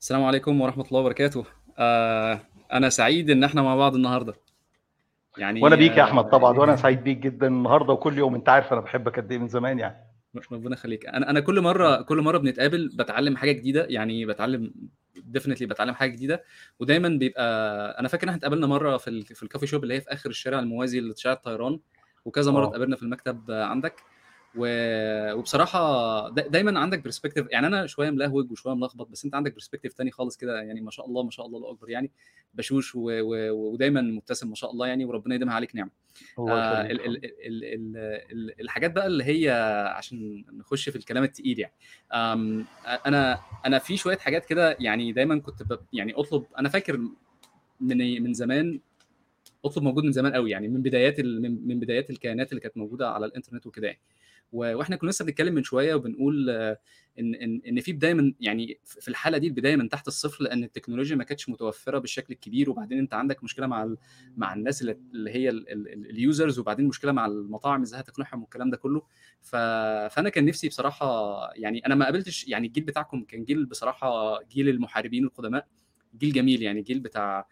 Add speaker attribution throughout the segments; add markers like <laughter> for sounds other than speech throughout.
Speaker 1: السلام عليكم ورحمة الله وبركاته. آه أنا سعيد إن إحنا مع بعض النهاردة. يعني
Speaker 2: وأنا بيك يا
Speaker 1: آه،
Speaker 2: أحمد طبعا وأنا سعيد بيك جدا النهارده وكل يوم. أنت عارف أنا بحبك قد إيه من زمان يعني.
Speaker 1: ربنا يخليك. أنا أنا كل مرة كل مرة بنتقابل بتعلم حاجة جديدة. يعني بتعلم ديفنتلي بتعلم حاجة جديدة. ودايما بيبقى أنا فاكر إن إحنا اتقابلنا مرة في ال... في الكافي شوب اللي هي في آخر الشارع الموازي لشارع الطيران وكذا مرة
Speaker 2: آه.
Speaker 1: اتقابلنا في المكتب آه، عندك. و... وبصراحة دا... دايما عندك perspective يعني أنا شوية ملهوج وشوية ملخبط بس أنت عندك perspective تاني خالص كده يعني ما شاء الله ما شاء الله الله أكبر يعني بشوش و... و... ودايما مبتسم ما شاء الله يعني وربنا يديمها عليك نعمة.
Speaker 2: الله
Speaker 1: آه ال... ال... ال... ال... ال... الحاجات بقى اللي هي عشان نخش في الكلام التقيل يعني. آم... أنا أنا في شوية حاجات كده يعني دايما كنت ب... يعني أطلب أنا فاكر من من زمان أطلب موجود من زمان قوي يعني من بدايات ال... من بدايات الكيانات اللي كانت موجودة على الإنترنت وكده يعني. وإحنا كنا لسه بنتكلم من شوية وبنقول ان ان إن في بداية من يعني في الحالة دي البداية من تحت الصفر لأن التكنولوجيا ما كانتش متوفرة بالشكل الكبير وبعدين أنت عندك مشكلة مع. مع الناس اللي هي اليوزرز وبعدين مشكلة مع المطاعم إزاي هتقنعهم والكلام ده كله. فأنا كان نفسي بصراحة يعني أنا ما قابلتش يعني الجيل بتاعكم كان جيل بصراحة جيل المحاربين القدماء جيل جميل يعني جيل بتاع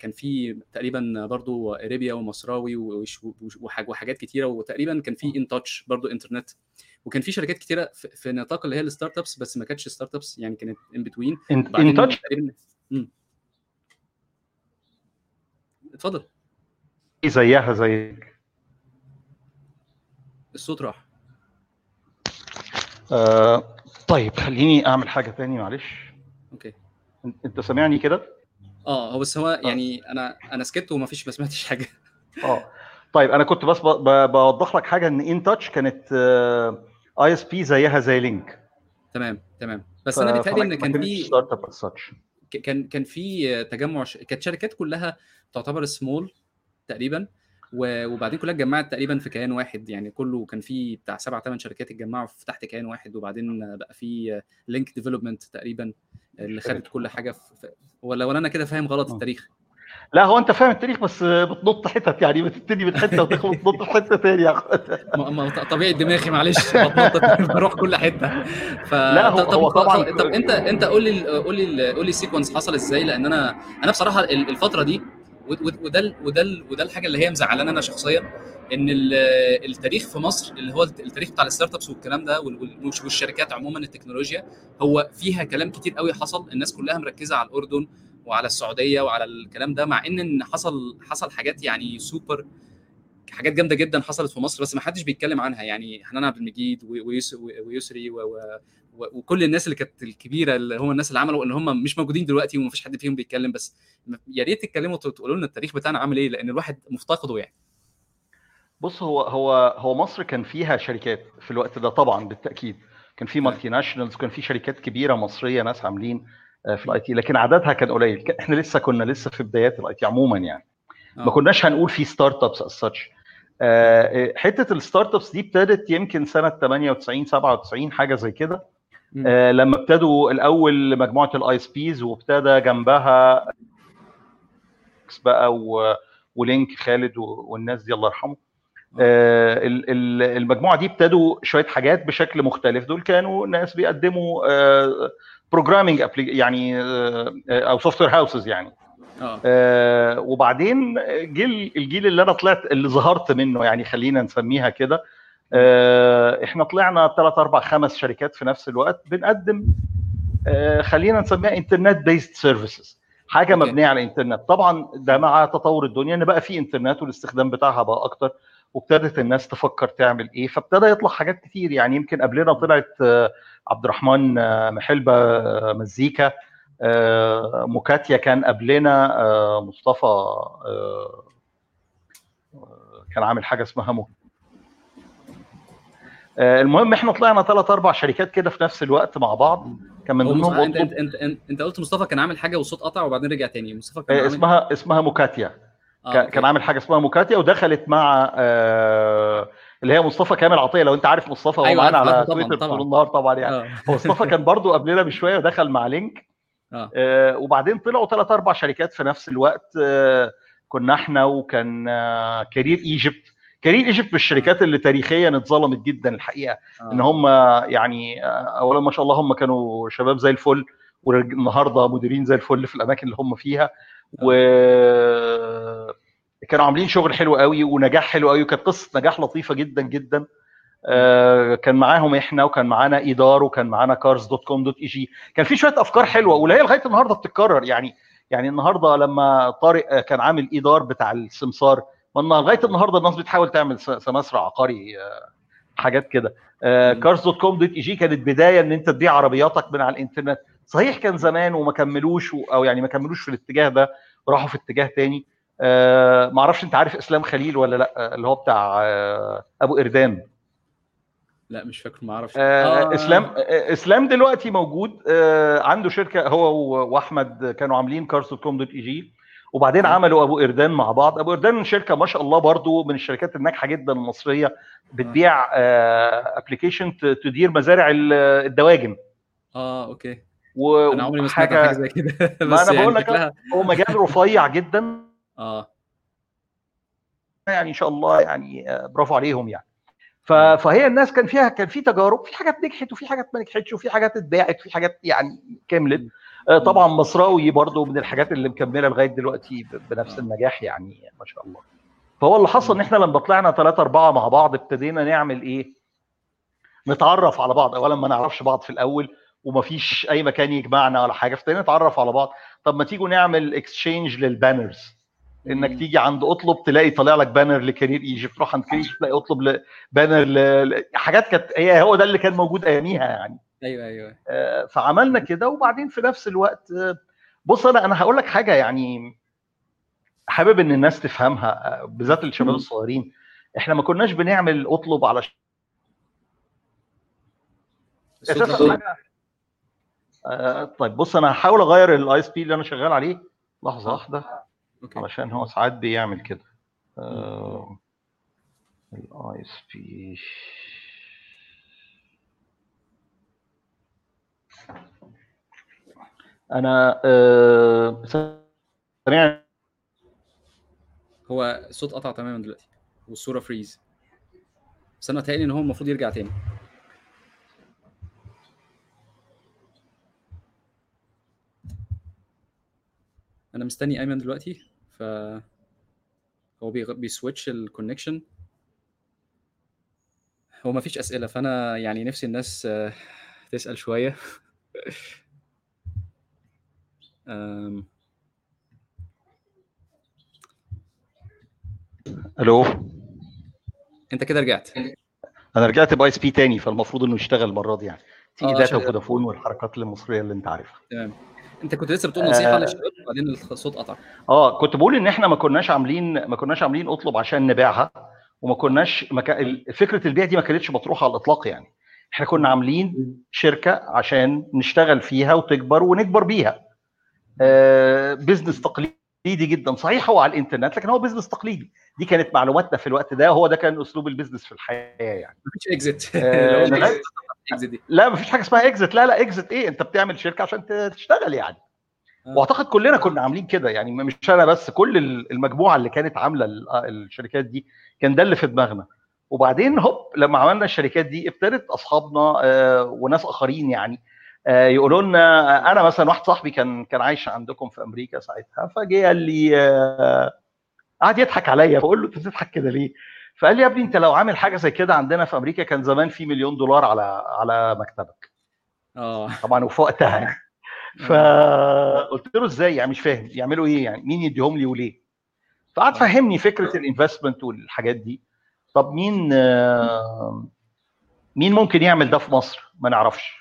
Speaker 1: كان في تقريبا برضو أريبيا ومصراوي وحاجات كتيرة وتقريبا كان في In Touch برضو انترنت وكان في شركات كتيرة في في نطاق اللي هي ال startups بس ما كانتش startups يعني كانت in
Speaker 2: between
Speaker 1: In Touch. اتفضل.
Speaker 2: زيها زيك.
Speaker 1: الصوت راح.
Speaker 2: آه طيب خليني أعمل حاجة تاني معلش.
Speaker 1: Okay.
Speaker 2: انت أنت سامعني كده؟
Speaker 1: آه هو بس هو يعني أنا أنا سكت وما فيش ما سمعتش حاجة.
Speaker 2: آه. طيب أنا كنت بس بوضح لك حاجة إن In Touch كانت ISP زيها زي لينك
Speaker 1: تمام تمام. بس أنا بيتهيألي إن كان في startup كان كان في تجمع ش... كانت شركات كلها تعتبر سمول تقريبا و- وبعدين كلها اتجمعت تقريبا في كيان واحد. يعني كله كان في بتاع سبع ثمان شركات اتجمعوا في تحت كيان واحد وبعدين بقى في Link Development تقريبا. اللي خدت كل حاجة في ولا ولا أنا كده فاهم غلط
Speaker 2: م.
Speaker 1: التاريخ؟
Speaker 2: لا هو أنت فاهم التاريخ بس بتنط حتت يعني بتبتدي من حتة وتخلص تنط في حتة يا
Speaker 1: ط- طبيعي دماغي معلش <laughs> بروح كل حتة. ف
Speaker 2: لا، هو-
Speaker 1: طب
Speaker 2: هو
Speaker 1: طب,
Speaker 2: طبعاً-
Speaker 1: طب, انت انت قول لي قول لي قول لي ال sequence حصل إزاي؟ لأن أنا أنا بصراحة ال- الفترة دي وده وده وده الحاجة اللي هي مزعلانه أنا شخصيا. إن ال- التاريخ في مصر اللي هو التاريخ بتاع ال startups والكلام ده وال- وال- والشركات عموما التكنولوجيا هو فيها كلام كتير قوي حصل الناس كلها مركزة على الأردن وعلى السعودية وعلى الكلام ده مع إن حصل حصل حاجات يعني سوبر حاجات جامدة جدا حصلت في مصر بس ما حدش بيتكلم عنها. يعني حنان عبد المجيد ويسري وكل الناس اللي كانت الكبيرة اللي هم الناس اللي عملوا اللي هم مش موجودين دلوقتي ومفيش حد فيهم بيتكلم بس يا ريت تتكلموا تقولوا لنا التاريخ بتاعنا عامل إيه لأن الواحد مفتقده يعني.
Speaker 2: بص هو هو هو مصر كان فيها شركات في الوقت ده طبعا بالتأكيد. كان في multinationals كان في شركات كبيرة مصرية ناس عاملين آه، في ال IT لكن عددها كان قليل. إحنا لسه كنا لسه في بدايات ال IT عموما يعني. ما
Speaker 1: آه.
Speaker 2: كناش هنقول في startups as such حتة ال startups دي ابتدت يمكن سنة 98 97 حاجة زي كده. آه، لما ابتدوا الأول مجموعة ال ISPs وابتدى جنبها بقى و Link خالد والناس دي الله يرحمه. المجموعة دي ابتدوا شوية حاجات بشكل مختلف. دول كانوا ناس بيقدموا programming يعني آه، أو software houses يعني. آه، وبعدين جيل الجيل اللي أنا طلعت اللي ظهرت منه يعني خلينا نسميها كده آه، إحنا طلعنا ثلاث أربع خمس شركات في نفس الوقت بنقدم آه، خلينا نسميها إنترنت based services
Speaker 1: حاجة.
Speaker 2: مبنية على الانترنت طبعا ده مع تطور الدنيا إن بقى في انترنت والاستخدام بتاعها بقى أكتر. وابتدت الناس تفكر تعمل إيه فابتدى يطلع حاجات كتير. يعني يمكن قبلنا طلعت آه، عبد الرحمن آه، محلبة آه، مزيكا موكاتيا كان قبلنا مصطفى كان عامل حاجة اسمها مو المهم إحنا طلعنا ثلاث أربع شركات كده في نفس الوقت مع بعض. كان من ضمنهم
Speaker 1: أنت أنت أنت, أنت, قلت مصطفى كان عامل حاجة والصوت قطع وبعدين رجع تاني. مصطفى كان عامل
Speaker 2: اسمها اسمها موكاتيا.
Speaker 1: آه
Speaker 2: كان عامل حاجة اسمها موكاتيا ودخلت مع آه، اللي هي مصطفى كامل عطية. لو انت عارف مصطفى هو
Speaker 1: أيوة،
Speaker 2: معانا على تويتر. طول النهار طبعا يعني. هو مصطفى كان برضو قبلنا بشوية ودخل مع Link.
Speaker 1: آه.
Speaker 2: آه، وبعدين طلعوا ثلاث أربع شركات في نفس الوقت. آه، كنا إحنا وكان آه، كارير إيجيبت. كارير إيجيبت من الشركات اللي تاريخيا اتظلمت جدا الحقيقة.
Speaker 1: آه.
Speaker 2: إن هم يعني آه، اولا ما شاء الله هم كانوا شباب زي الفل. والنهارده مديرين زي الفل في الأماكن اللي هم فيها. و كانوا عاملين شغل حلو قوي ونجاح حلو قوي وكانت قصة نجاح لطيفة جدا جدا. آه، كان معاهم إحنا وكان معانا ايدار وكان معانا cars dot com dot eg كان في شوية أفكار حلوة واللي هي لغاية النهارده بتتكرر؟ يعني يعني النهارده لما طارق كان عامل ايدار بتاع السمسار ما لغاية النهارده الناس بتحاول تعمل سمسره عقاري آه، حاجات كده. cars dot com dot eg كانت بداية إن أنت تبيع عربياتك من على الإنترنت. صحيح كان زمان وما كملوش أو يعني ما كملوش في الاتجاه ده راحوا في اتجاه تاني. آه ما أعرفش أنت عارف إسلام خليل ولا لأ؟ اللي هو بتاع آه أبو إردان.
Speaker 1: لأ مش فاكر ما أعرفش.
Speaker 2: آه آه. إسلام آه إسلام دلوقتي موجود. آه عنده شركة هو وأحمد كانوا عاملين cars dot com dot eg وبعدين عملوا أبو إردان مع بعض. أبو إردان شركة ما شاء الله برضو من الشركات الناجحة جدا المصرية بتبيع application تدير مزارع الدواجن.
Speaker 1: آه okay.
Speaker 2: و...
Speaker 1: أنا عمري ما سمعت حاجة زي كده. <laughs>
Speaker 2: ما أنا بقول لك هو مجال رفيع جدا.
Speaker 1: آه.
Speaker 2: يعني إن شاء الله يعني برافو عليهم يعني. فهي الناس كان فيها كان في تجارب في حاجات نجحت وفي حاجات ما نجحتش وفي حاجات اتباعت في حاجات يعني كملت. طبعا مصراوي برضو من الحاجات اللي مكملة لغاية دلوقتي بنفس النجاح يعني ما شاء الله. فهو اللي حصل إن إحنا لما طلعنا ثلاثة أربعة مع بعض ابتدينا نعمل إيه؟ نتعرف على بعض، أولا ما نعرفش بعض في الأول ومفيش أي مكان يجمعنا ولا حاجة، فابتدينا نتعرف على بعض، طب ما تيجوا نعمل exchange لل banners إنك تيجي عند أطلب تلاقي طالع لك banner لكارير ايجيبت تروح عند كارير تلاقي أطلب banner ل... حاجات كانت هي هو ده اللي كان موجود أياميها يعني.
Speaker 1: أيوه أيوه.
Speaker 2: آه فعملنا كده وبعدين في نفس الوقت بص أنا أنا هقول لك حاجة يعني حابب إن الناس تفهمها بالذات الشباب الصغيرين. إحنا ما كناش بنعمل أطلب على أساسا حاجة آه طيب بص أنا هحاول أغير ال ISP اللي أنا شغال عليه. لحظة.
Speaker 1: واحدة.
Speaker 2: علشان هو ساعات بيعمل كده. ال ISP أنا آه
Speaker 1: هو الصوت قطع تماما دلوقتي والصورة freeze بس أنا إن هو المفروض يرجع تاني. أنا مستني آيمن دلوقتي ف هو. بي switch ال connection هو ما فيش أسئلة فأنا يعني نفسي الناس تسأل شوية. <laughs>
Speaker 2: ألو
Speaker 1: أنت كده رجعت
Speaker 2: أنا رجعت ب ISP تاني فالمفروض إنه يشتغل المرة دي يعني تيجي
Speaker 1: آه، data.
Speaker 2: وفودافون والحركات المصرية اللي أنت عارفها
Speaker 1: تمام انت كنت لسه بتقول نصيحة
Speaker 2: آه.
Speaker 1: للشباب وبعدين الصوت قطع.
Speaker 2: آه كنت بقول إن إحنا ما كناش عاملين ما كناش عاملين أطلب عشان نبيعها وما كناش. ال- فكرة البيع دي ما كانتش مطروحة على الإطلاق يعني. إحنا كنا عاملين شركة عشان نشتغل فيها وتكبر ونكبر بيها. آه business تقليدي جدا صحيح هو على الإنترنت لكن هو business تقليدي. دي كانت معلوماتنا في الوقت ده هو ده كان أسلوب ال business في الحياة يعني.
Speaker 1: مفيش exit
Speaker 2: آه، <laughs>
Speaker 1: اكزيت دي.
Speaker 2: لا مفيش حاجة اسمها اكزت لا لا اكزت إيه؟ أنت بتعمل شركة عشان تشتغل يعني.
Speaker 1: آه.
Speaker 2: وأعتقد كلنا كنا عاملين كده يعني. مش أنا بس كل ال- المجموعة اللي كانت عاملة ال- الشركات دي كان ده اللي في دماغنا. وبعدين هوب لما عملنا الشركات دي ابتدت أصحابنا آه، وناس آخرين يعني آه، يقولوا لنا آه، أنا مثلا واحد صاحبي كان كان عايش عندكم في أمريكا ساعتها فجه قال لي آه، قعد يضحك عليا. بقول له أنت بتضحك كده ليه؟ فقال لي يا ابني انت لو عامل حاجة زي كده عندنا في أمريكا كان زمان في مليون دولار على على مكتبك.
Speaker 1: آه.
Speaker 2: طبعا وفي وقتها. يعني فقلت له إزاي؟ يعني مش فاهم. يعملوا إيه يعني؟ مين يديهم لي وليه؟ فقعد
Speaker 1: آه.
Speaker 2: فهمني فكرة الانفستمنت والحاجات دي. طب مين آه، مين ممكن يعمل ده في مصر؟ ما نعرفش.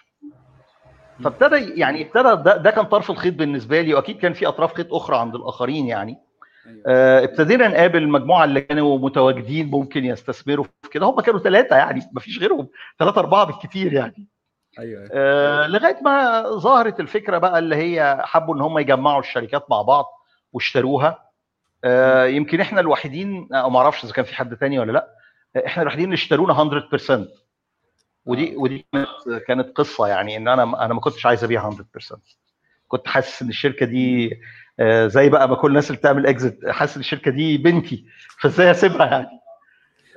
Speaker 2: فابتدى يعني ابتدى ده, ده كان طرف الخيط بالنسبة لي وأكيد كان في أطراف خيط أخرى عند الآخرين يعني.
Speaker 1: أيوه.
Speaker 2: آه، ابتدينا نقابل المجموعة اللي كانوا متواجدين ممكن يستثمروا في كده. هم كانوا ثلاثة يعني ما فيش غيرهم. ثلاثة أربعة بالكثير يعني.
Speaker 1: أيوه.
Speaker 2: آه، لغاية ما ظهرت الفكرة بقى اللي هي حبوا إن هم يجمعوا الشركات مع بعض واشتروها. آه، يمكن إحنا الوحيدين أو ما أعرفش إذا كان في حد تاني ولا لأ آه، إحنا الوحيدين اللي اشترونا 100% ودي
Speaker 1: آه.
Speaker 2: ودي كانت كانت قصة يعني إن أنا أنا ما كنتش عايز أبيع 100% كنت حاسس إن الشركة دي آه، زي بقى ما كل الناس اللي بتعمل exit حاسس إن الشركة دي بنتي فإزاي أسيبها يعني؟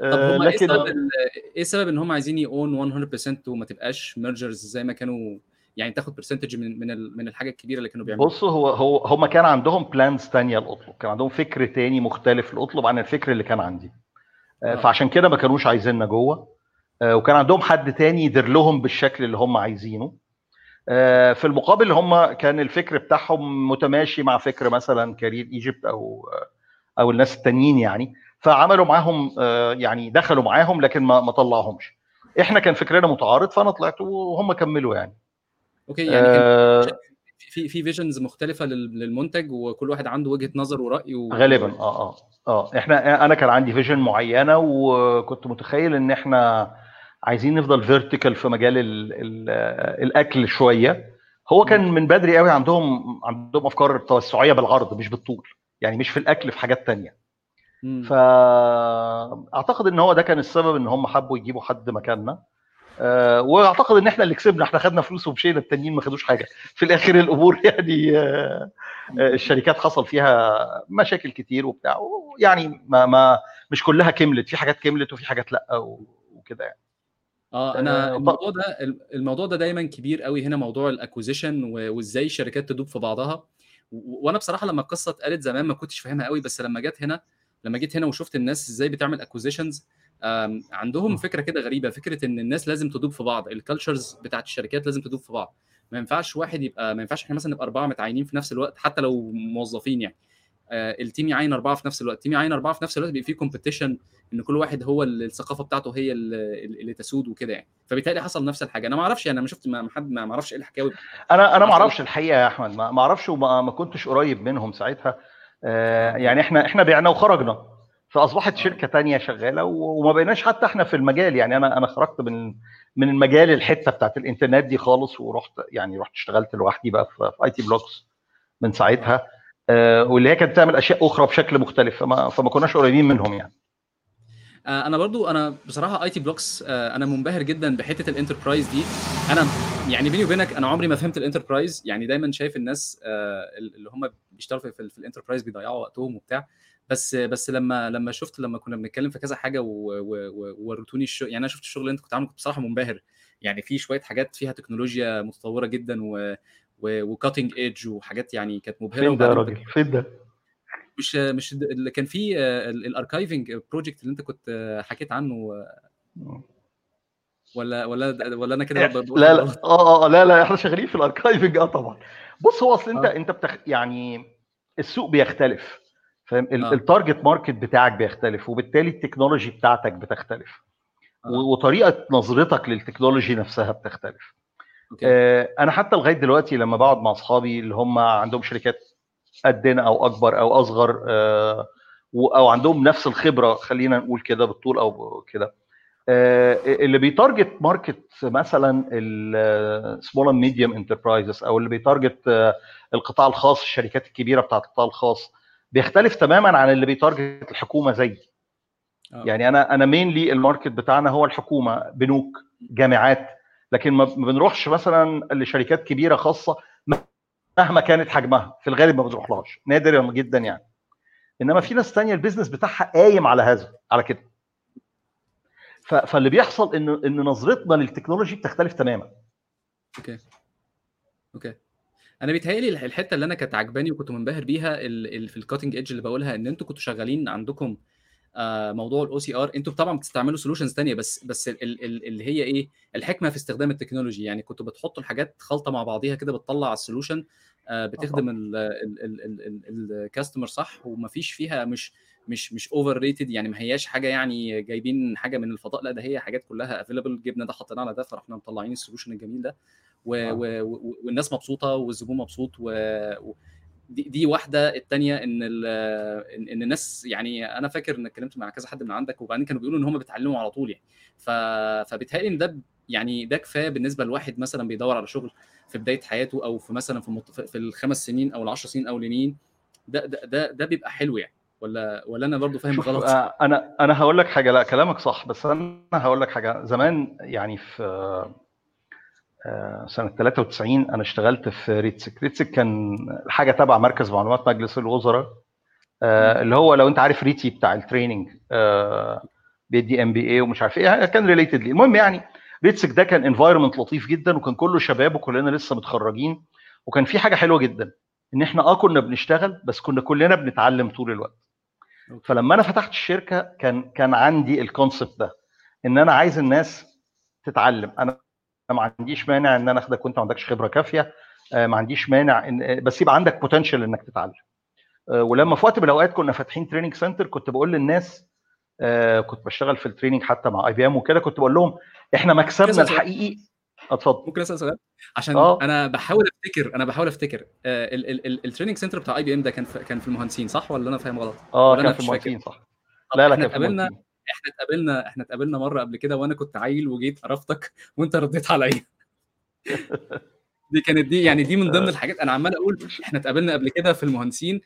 Speaker 1: طب
Speaker 2: آه،
Speaker 1: إيه
Speaker 2: لكن
Speaker 1: سبب ال- إيه سبب إن هم عايزين يقون 100% وما تبقاش mergers زي ما كانوا يعني تاخد percentage من من من الحاجة الكبيرة اللي كانوا بيعملوها؟
Speaker 2: بص هو هو هم كان عندهم plans تانية لأطلب كان عندهم فكر تاني مختلف لأطلب عن الفكر اللي كان عندي. آه،
Speaker 1: آه.
Speaker 2: فعشان كده ما كانوش عايزيننا جوه. آه، وكان عندهم حد تاني يدير لهم بالشكل اللي هم عايزينه. في المقابل هم كان الفكر بتاعهم متماشي مع فكر مثلا كارير إيجيبت أو أو الناس التانيين يعني. فعملوا معاهم آه، يعني دخلوا معاهم لكن ما ما طلعهمش. إحنا كان فكرنا متعارض فأنا طلعت وهم كملوا يعني.
Speaker 1: okay يعني
Speaker 2: آه،
Speaker 1: في في visions مختلفة لل- للمنتج وكل واحد عنده وجهة نظر ورأي و...
Speaker 2: غالبا آه آه آه. إحنا أنا كان عندي vision معينة وكنت متخيل إن إحنا عايزين نفضل فيرتيكال في مجال ال ال الأكل شوية. هو كان من بدري قوي عندهم عندهم أفكار توسعية بالعرض مش بالطول. يعني مش في الأكل في حاجات تانية. فاعتقد إن هو ده كان السبب إن هم حبوا يجيبوا حد مكاننا. آه، وأعتقد إن إحنا اللي كسبنا. إحنا خدنا فلوس ومشينا التانيين ما خدوش حاجة. في الآخر الأمور <laughs> يعني آه، آه، الشركات حصل فيها مشاكل كتير وبتاع. يعني ما ما مش كلها كملت. في حاجات كملت وفي حاجات لأ وكده يعني.
Speaker 1: آه أنا
Speaker 2: آه،
Speaker 1: الموضوع ده الموضوع ده دايما كبير قوي هنا موضوع ال acquisition وإزاي الشركات تدوب في بعضها. وأنا بصراحة لما القصة اتقالت زمان ما كنتش فاهمها قوي بس لما جت هنا لما جيت هنا وشفت الناس إزاي بتعمل acquisitions عندهم فكرة كده غريبة فكرة إن الناس لازم تدوب في بعض ال cultures بتاعت الشركات لازم تدوب في بعض. ما ينفعش واحد يبقى ما ينفعش إحنا مثلا نبقى أربعة متعينين في نفس الوقت حتى لو موظفين يعني. ال team يعين أربعة في نفس الوقت. ال team يعين أربعة في نفس الوقت بيبقى في competition إن كل واحد هو الثقافة بتاعته هي اللي, تسود وكده يعني. فبالتالي حصل نفس الحاجة. أنا ما أعرفش يعني أنا ما شفت ما حد ما أعرفش إيه الحكاوي.
Speaker 2: أنا أنا ما أعرفش الحقيقة يا أحمد. ما أعرفش وما ما كنتش قريب منهم ساعتها. آه، يعني إحنا إحنا بعنا وخرجنا. فأصبحت شركة تانية شغالة وما بقيناش حتى إحنا في المجال. يعني أنا أنا خرجت من من المجال الحتة بتاعت الإنترنت دي خالص ورحت يعني رحت اشتغلت لوحدي بقى في IT Blocks من ساعتها. آه، واللي هي كانت بتعمل أشياء أخرى بشكل مختلف فما فما كناش قريبين منهم يعني.
Speaker 1: آه، أنا برضو أنا بصراحة IT Blocks أنا منبهر جدا بحتة ال enterprise دي. أنا يعني بيني وبينك أنا عمري ما فهمت ال enterprise. يعني دايما شايف الناس آه، اللي هم بيشتغلوا في, ال enterprise بيضيعوا وقتهم وبتاع. بس بس لما لما شفت لما كنا بنتكلم في كذا حاجة ووريتوني الشغل يعني أنا شفت الشغل اللي أنت كنت عامله كنت بصراحة منبهر. يعني في شوية حاجات فيها تكنولوجيا متطورة جدا و و cutting edge وحاجات يعني كانت مبهرة
Speaker 2: فين ده يا راجل فين ده
Speaker 1: مش مش اللي كان في ال archiving project اللي انت كنت آه، حكيت عنه آه، ولا ولا ولا أنا كده بقول
Speaker 2: لا لا
Speaker 1: غلط؟
Speaker 2: آه آه لا لا إحنا شغالين في ال archiving آه طبعا بص هو أصل أنت
Speaker 1: آه.
Speaker 2: أنت بتخ... يعني السوق بيختلف فاهم
Speaker 1: آه.
Speaker 2: ال target market بتاعك بيختلف وبالتالي ال technology بتاعتك بتختلف
Speaker 1: آه.
Speaker 2: وطريقة نظرتك للتكنولوجي نفسها بتختلف
Speaker 1: Okay.
Speaker 2: آه، أنا حتى لغاية دلوقتي لما بقعد مع أصحابي اللي هم عندهم شركات قدنا أو أكبر أو أصغر آه، أو عندهم نفس الخبرة خلينا نقول كده بالطول أو كده. آه، اللي بي target market مثلا ال small and medium enterprises أو اللي بي target القطاع الخاص الشركات الكبيرة بتاعت القطاع الخاص بيختلف تماما عن اللي بي target الحكومة زي.
Speaker 1: آه.
Speaker 2: يعني أنا أنا mainly ال market بتاعنا هو الحكومة بنوك جامعات لكن ما بنروحش مثلا لشركات كبيرة خاصة مهما كانت حجمها في الغالب ما بنروحلهاش نادر جدا يعني. إنما في ناس تانية ال business بتاعها قايم على هذا على كده. فاللي بيحصل ان إن نظرتنا لل technology بتختلف تماما.
Speaker 1: Okay. Okay. أنا بيتهيألي الح- الحتة اللي أنا كانت عجباني وكنت منبهر بيها في ال cutting edge اللي بقولها إن أنتوا كنتوا شغالين عندكم موضوع ال OCR أنتوا طبعا بتستعملوا solutions تانية بس بس ال- ال- اللي هي إيه؟ الحكمة في استخدام التكنولوجي. يعني كنتوا بتحطوا الحاجات خلطة مع بعضيها كده بتطلع ال solution بتخدم ال customer صح ومفيش فيها مش مش مش overrated يعني ما هياش حاجة يعني جايبين حاجة من الفضاء لا ده هي حاجات كلها available جبنا ده حطيناه على ده فرحنا مطلعين ال solution الجميل ده. و
Speaker 2: آه.
Speaker 1: و و والناس مبسوطة والزبون مبسوط و و- دي, دي واحدة. الثانية إن إن الناس يعني أنا فاكر إن اتكلمت مع كذا حد من عندك وبعدين كانوا بيقولوا إن هم بيتعلموا على طول يعني. ف فبيتهيألي إن ده يعني ده كفاية بالنسبة لواحد مثلا بيدور على شغل في بداية حياته أو في مثلا في مت- في الخمس سنين أو العشر سنين اولانيين ده ده ده, ده بيبقى حلو يعني. ولا ولا أنا برضو فاهم غلط؟
Speaker 2: آه، أنا أنا هقول لك حاجة. لا كلامك صح بس أنا هقول لك حاجة. زمان يعني في سنة 93 أنا اشتغلت في RITSEC. RITSEC كان حاجة تبع مركز معلومات مجلس الوزراء آه، اللي هو لو انت عارف RITI بتاع ال training آه، بيدي MBA ومش عارف إيه كان related لي المهم يعني RITSEC ده كان environment لطيف جدا وكان كله شباب وكلنا لسه متخرجين وكان في حاجة حلوة جدا إن إحنا آه كنا بنشتغل بس كنا كلنا بنتعلم طول الوقت. فلما أنا فتحت الشركة كان كان عندي ال concept ده إن أنا عايز الناس تتعلم. أنا ما عنديش مانع إن أنا أخدك وأنت ما عندكش خبرة كافية. ما عنديش مانع إن بس يبقى عندك potential إنك تتعلم. ولما في وقت من الأوقات كنا فاتحين training center كنت بقول للناس كنت بشتغل في ال training حتى مع IBM وكده كنت بقول لهم إحنا مكسبنا الحقيقي.
Speaker 1: اتفضل. ممكن أسأل سؤال؟ عشان أوه. أنا بحاول أفتكر أنا بحاول أفتكر ال training center بتاع IBM ده كان في كان في المهندسين صح ولا أنا فاهم غلط؟
Speaker 2: آه كان في المهندسين صح.
Speaker 1: لا لا كان في قابلنا إحنا اتقابلنا إحنا اتقابلنا مرة قبل كده وأنا كنت عيل وجيت عرفتك وأنت رديت عليا. <laughs> دي كانت دي يعني دي من ضمن الحاجات أنا عمال أقول إحنا اتقابلنا قبل كده في المهندسين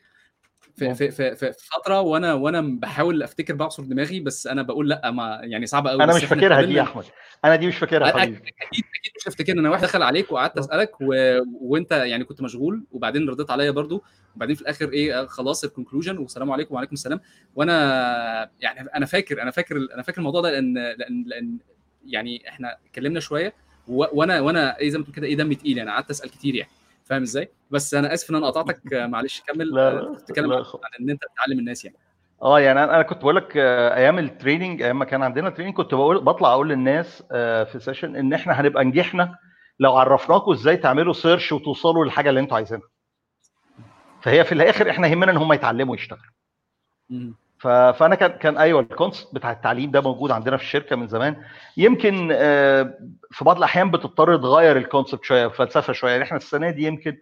Speaker 1: في في في, في فترة وأنا وأنا بحاول أفتكر بعصر دماغي بس أنا بقول لأ ما يعني صعبة قوي
Speaker 2: أنا مش فاكرها دي يا أحمد. أنا دي مش فاكرها
Speaker 1: حبيبي. أكيد أكيد مش هفتكر أنا واحد دخل عليك وقعدت أسألك و... وأنت يعني كنت مشغول وبعدين رديت عليا برضو وبعدين في الآخر إيه خلاص ال conclusion والسلام عليكم وعليكم السلام. وأنا يعني أنا فاكر أنا فاكر أنا فاكر الموضوع ده لأن لأن لأن يعني إحنا اتكلمنا شوية و... وأنا وأنا إيه زي ما تقول كده إيه دمي تقيل يعني قعدت أسأل كتير يعني. فاهم إزاي؟ بس أنا اسف ان أنا قطعتك معلش كمل.
Speaker 2: لا
Speaker 1: تتكلم عن إن أنت بتعلم الناس يعني.
Speaker 2: آه يعني أنا كنت بقول لك أيام ال training أيام ما كان عندنا training كنت بقول بطلع أقول للناس في session إن إحنا هنبقى نجحنا لو عرفناكم إزاي تعملوا search وتوصلوا للحاجة اللي أنتوا عايزينها. فهي في الآخر إحنا يهمنا إن هم يتعلموا ويشتغلوا. فأنا كان كان أيوه ال concept بتاع التعليم ده موجود عندنا في الشركة من زمان. يمكن في بعض الأحيان بتضطر تغير ال concept شوية فلسفه شوية. يعني إحنا السنة دي يمكن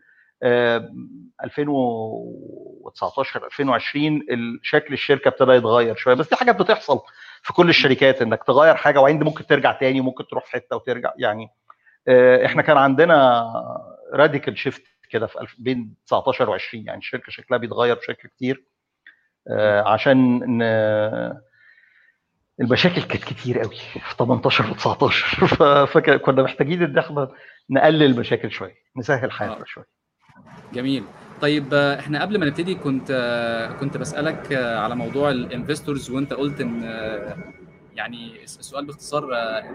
Speaker 2: 2019 2020 شكل الشركة ابتدى يتغير شوية. بس دي حاجات بتحصل في كل الشركات إنك تغير حاجة وبعدين ممكن ترجع تاني وممكن تروح في حتة وترجع. يعني إحنا كان عندنا radical shift كده في بين 19 و20 يعني الشركة شكلها بيتغير بشكل كتير. عشان المشاكل كانت كتير قوي في 18 و 19 <laughs> فكنا محتاجين إن إحنا نقلل المشاكل شوية نسهل حياتنا شوية.
Speaker 1: جميل. طيب إحنا قبل ما نبتدي كنت كنت بسألك على موضوع ال investors وأنت قلت إن يعني السؤال باختصار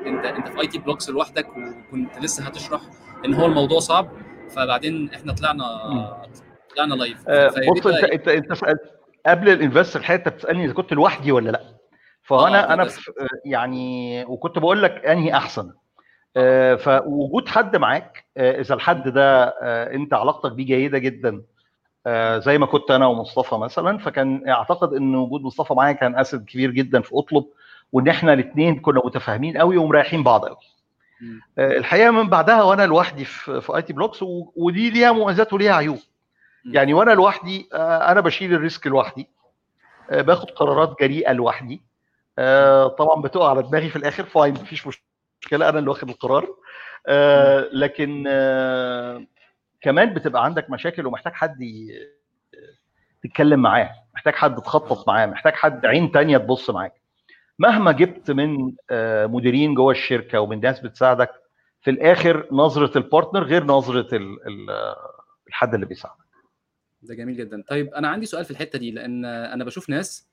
Speaker 1: أنت أنت في IT Blocks لوحدك وكنت لسه هتشرح إن هو الموضوع صعب فبعدين إحنا طلعنا طلعنا live
Speaker 2: بص أنت أنت أنت سألت قبل ال investor الحقيقة انت بتسألني إذا كنت لوحدي ولا لأ. فأنا آه أنا يعني وكنت بقول لك أنهي أحسن. آه فوجود حد معاك آه إذا الحد ده أنت علاقتك بيه جيدة جدا زي ما كنت أنا ومصطفى مثلا فكان أعتقد إن وجود مصطفى معايا كان asset كبير جدا في أطلب وإن إحنا الاثنين كنا متفاهمين قوي ومريحين بعض قوي. الحقيقة من بعدها وأنا لوحدي في IT Blocks ودي ليها مميزات وليها عيوب. يعني وأنا لوحدي أنا بشيل ال risk لوحدي باخد قرارات جريئة لوحدي طبعا بتقع على دماغي في الآخر fine مفيش مشكلة أنا اللي واخد القرار لكن كمان بتبقى عندك مشاكل ومحتاج حد تتكلم معاه محتاج حد تخطط معاه محتاج حد عين تانية تبص معاك. مهما جبت من مديرين جوه الشركة ومن ناس بتساعدك في الآخر نظرة ال partner غير نظرة الحد اللي بيساعدك.
Speaker 1: ده جميل جدا. طيب أنا عندي سؤال في الحتة دي لأن أنا بشوف ناس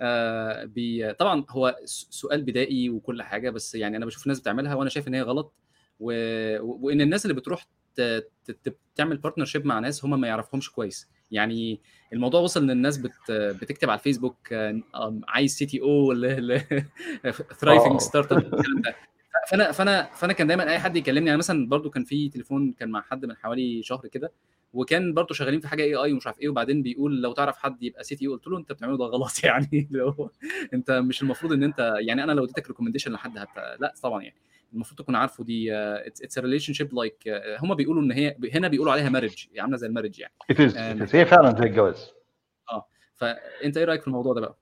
Speaker 1: آه بي... طبعا هو سؤال بدائي وكل حاجة بس يعني أنا بشوف ناس بتعملها وأنا شايف إن هي غلط و... وإن الناس اللي بتروح ت... ت... تعمل partnership مع ناس هم ما يعرفهمش كويس. يعني الموضوع وصل إن الناس بت... بتكتب على الفيسبوك عايز CTO thriving startup الكلام ده. فأنا فأنا فأنا كان دايما أي حد يكلمني يعني مثلا برضو كان في تليفون كان مع حد من حوالي شهر كده وكان برضه شغالين في حاجة AI ومش عارف إيه وبعدين بيقول لو تعرف حد يبقى CTO قلت له أنت بتعمله ده غلط <laughs> يعني لو أنت مش المفروض إن أنت يعني أنا لو اديتك recommendation لحد هت... لا طبعا يعني المفروض تكون عارفه دي it's relationship like هم بيقولوا إن هي هنا بيقولوا عليها marriage عاملة زي ال marriage يعني.
Speaker 2: هي فعلا زي الجواز.
Speaker 1: آه فأنت إيه رأيك في الموضوع ده بقى؟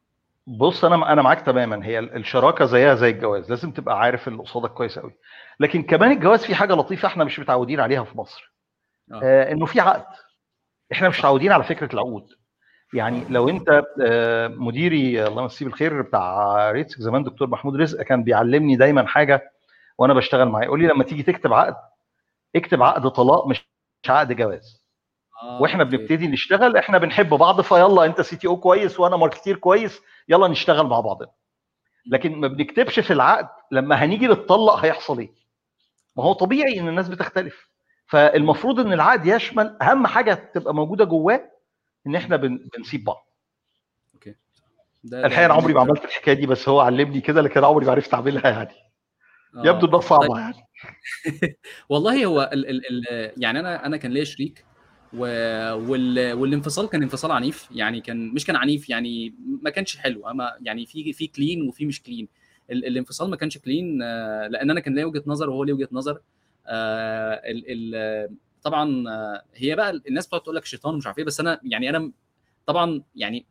Speaker 2: بص أنا أنا معاك تماما. هي الشراكة زيها زي الجواز. لازم تبقى عارف اللي قصادك كويس قوي لكن كمان الجواز فيه حاجة لطيفة إحنا مش متعودين عليها في مصر. آه. آه. إنه في عقد. إحنا مش متعودين على فكرة العقود. يعني لو أنت مديري الله يمسيه بالخير بتاع ريتسك زمان دكتور محمود رزق كان بيعلمني دايما حاجة وأنا بشتغل معاه. يقول لي لما تيجي تكتب عقد اكتب عقد طلاق مش عقد جواز. آه وإحنا بنبتدي نشتغل إحنا بنحب بعض فيلا أنت CTO كويس وأنا marketer كويس يلا نشتغل مع بعضنا. لكن ما بنكتبش في العقد لما هنيجي نتطلق هيحصل إيه؟ ما هو طبيعي إن الناس بتختلف. فالمفروض إن العقد يشمل أهم حاجة تبقى موجودة جواه إن إحنا بن... بنسيب بعض.
Speaker 1: okay.
Speaker 2: الحقيقة أنا عمري ما عملت الحكاية دي بس هو علمني كده لكن عمري ما عرفت أعملها يعني. آه. يبدو انها صعبه طيب. يعني. <laughs>
Speaker 1: والله هو ال ال ال يعني أنا أنا كان ليا شريك وال والانفصال كان انفصال عنيف يعني كان مش كان عنيف يعني ما كانش حلو أما يعني في في clean وفي مش clean الانفصال ما كانش clean آه، لأن أنا كان ليا وجهة نظر وهو ليه وجهة نظر. آه، ال ال طبعا هي بقى الناس بتقعد تقول لك شيطان ومش عارف إيه بس أنا يعني أنا طبعا يعني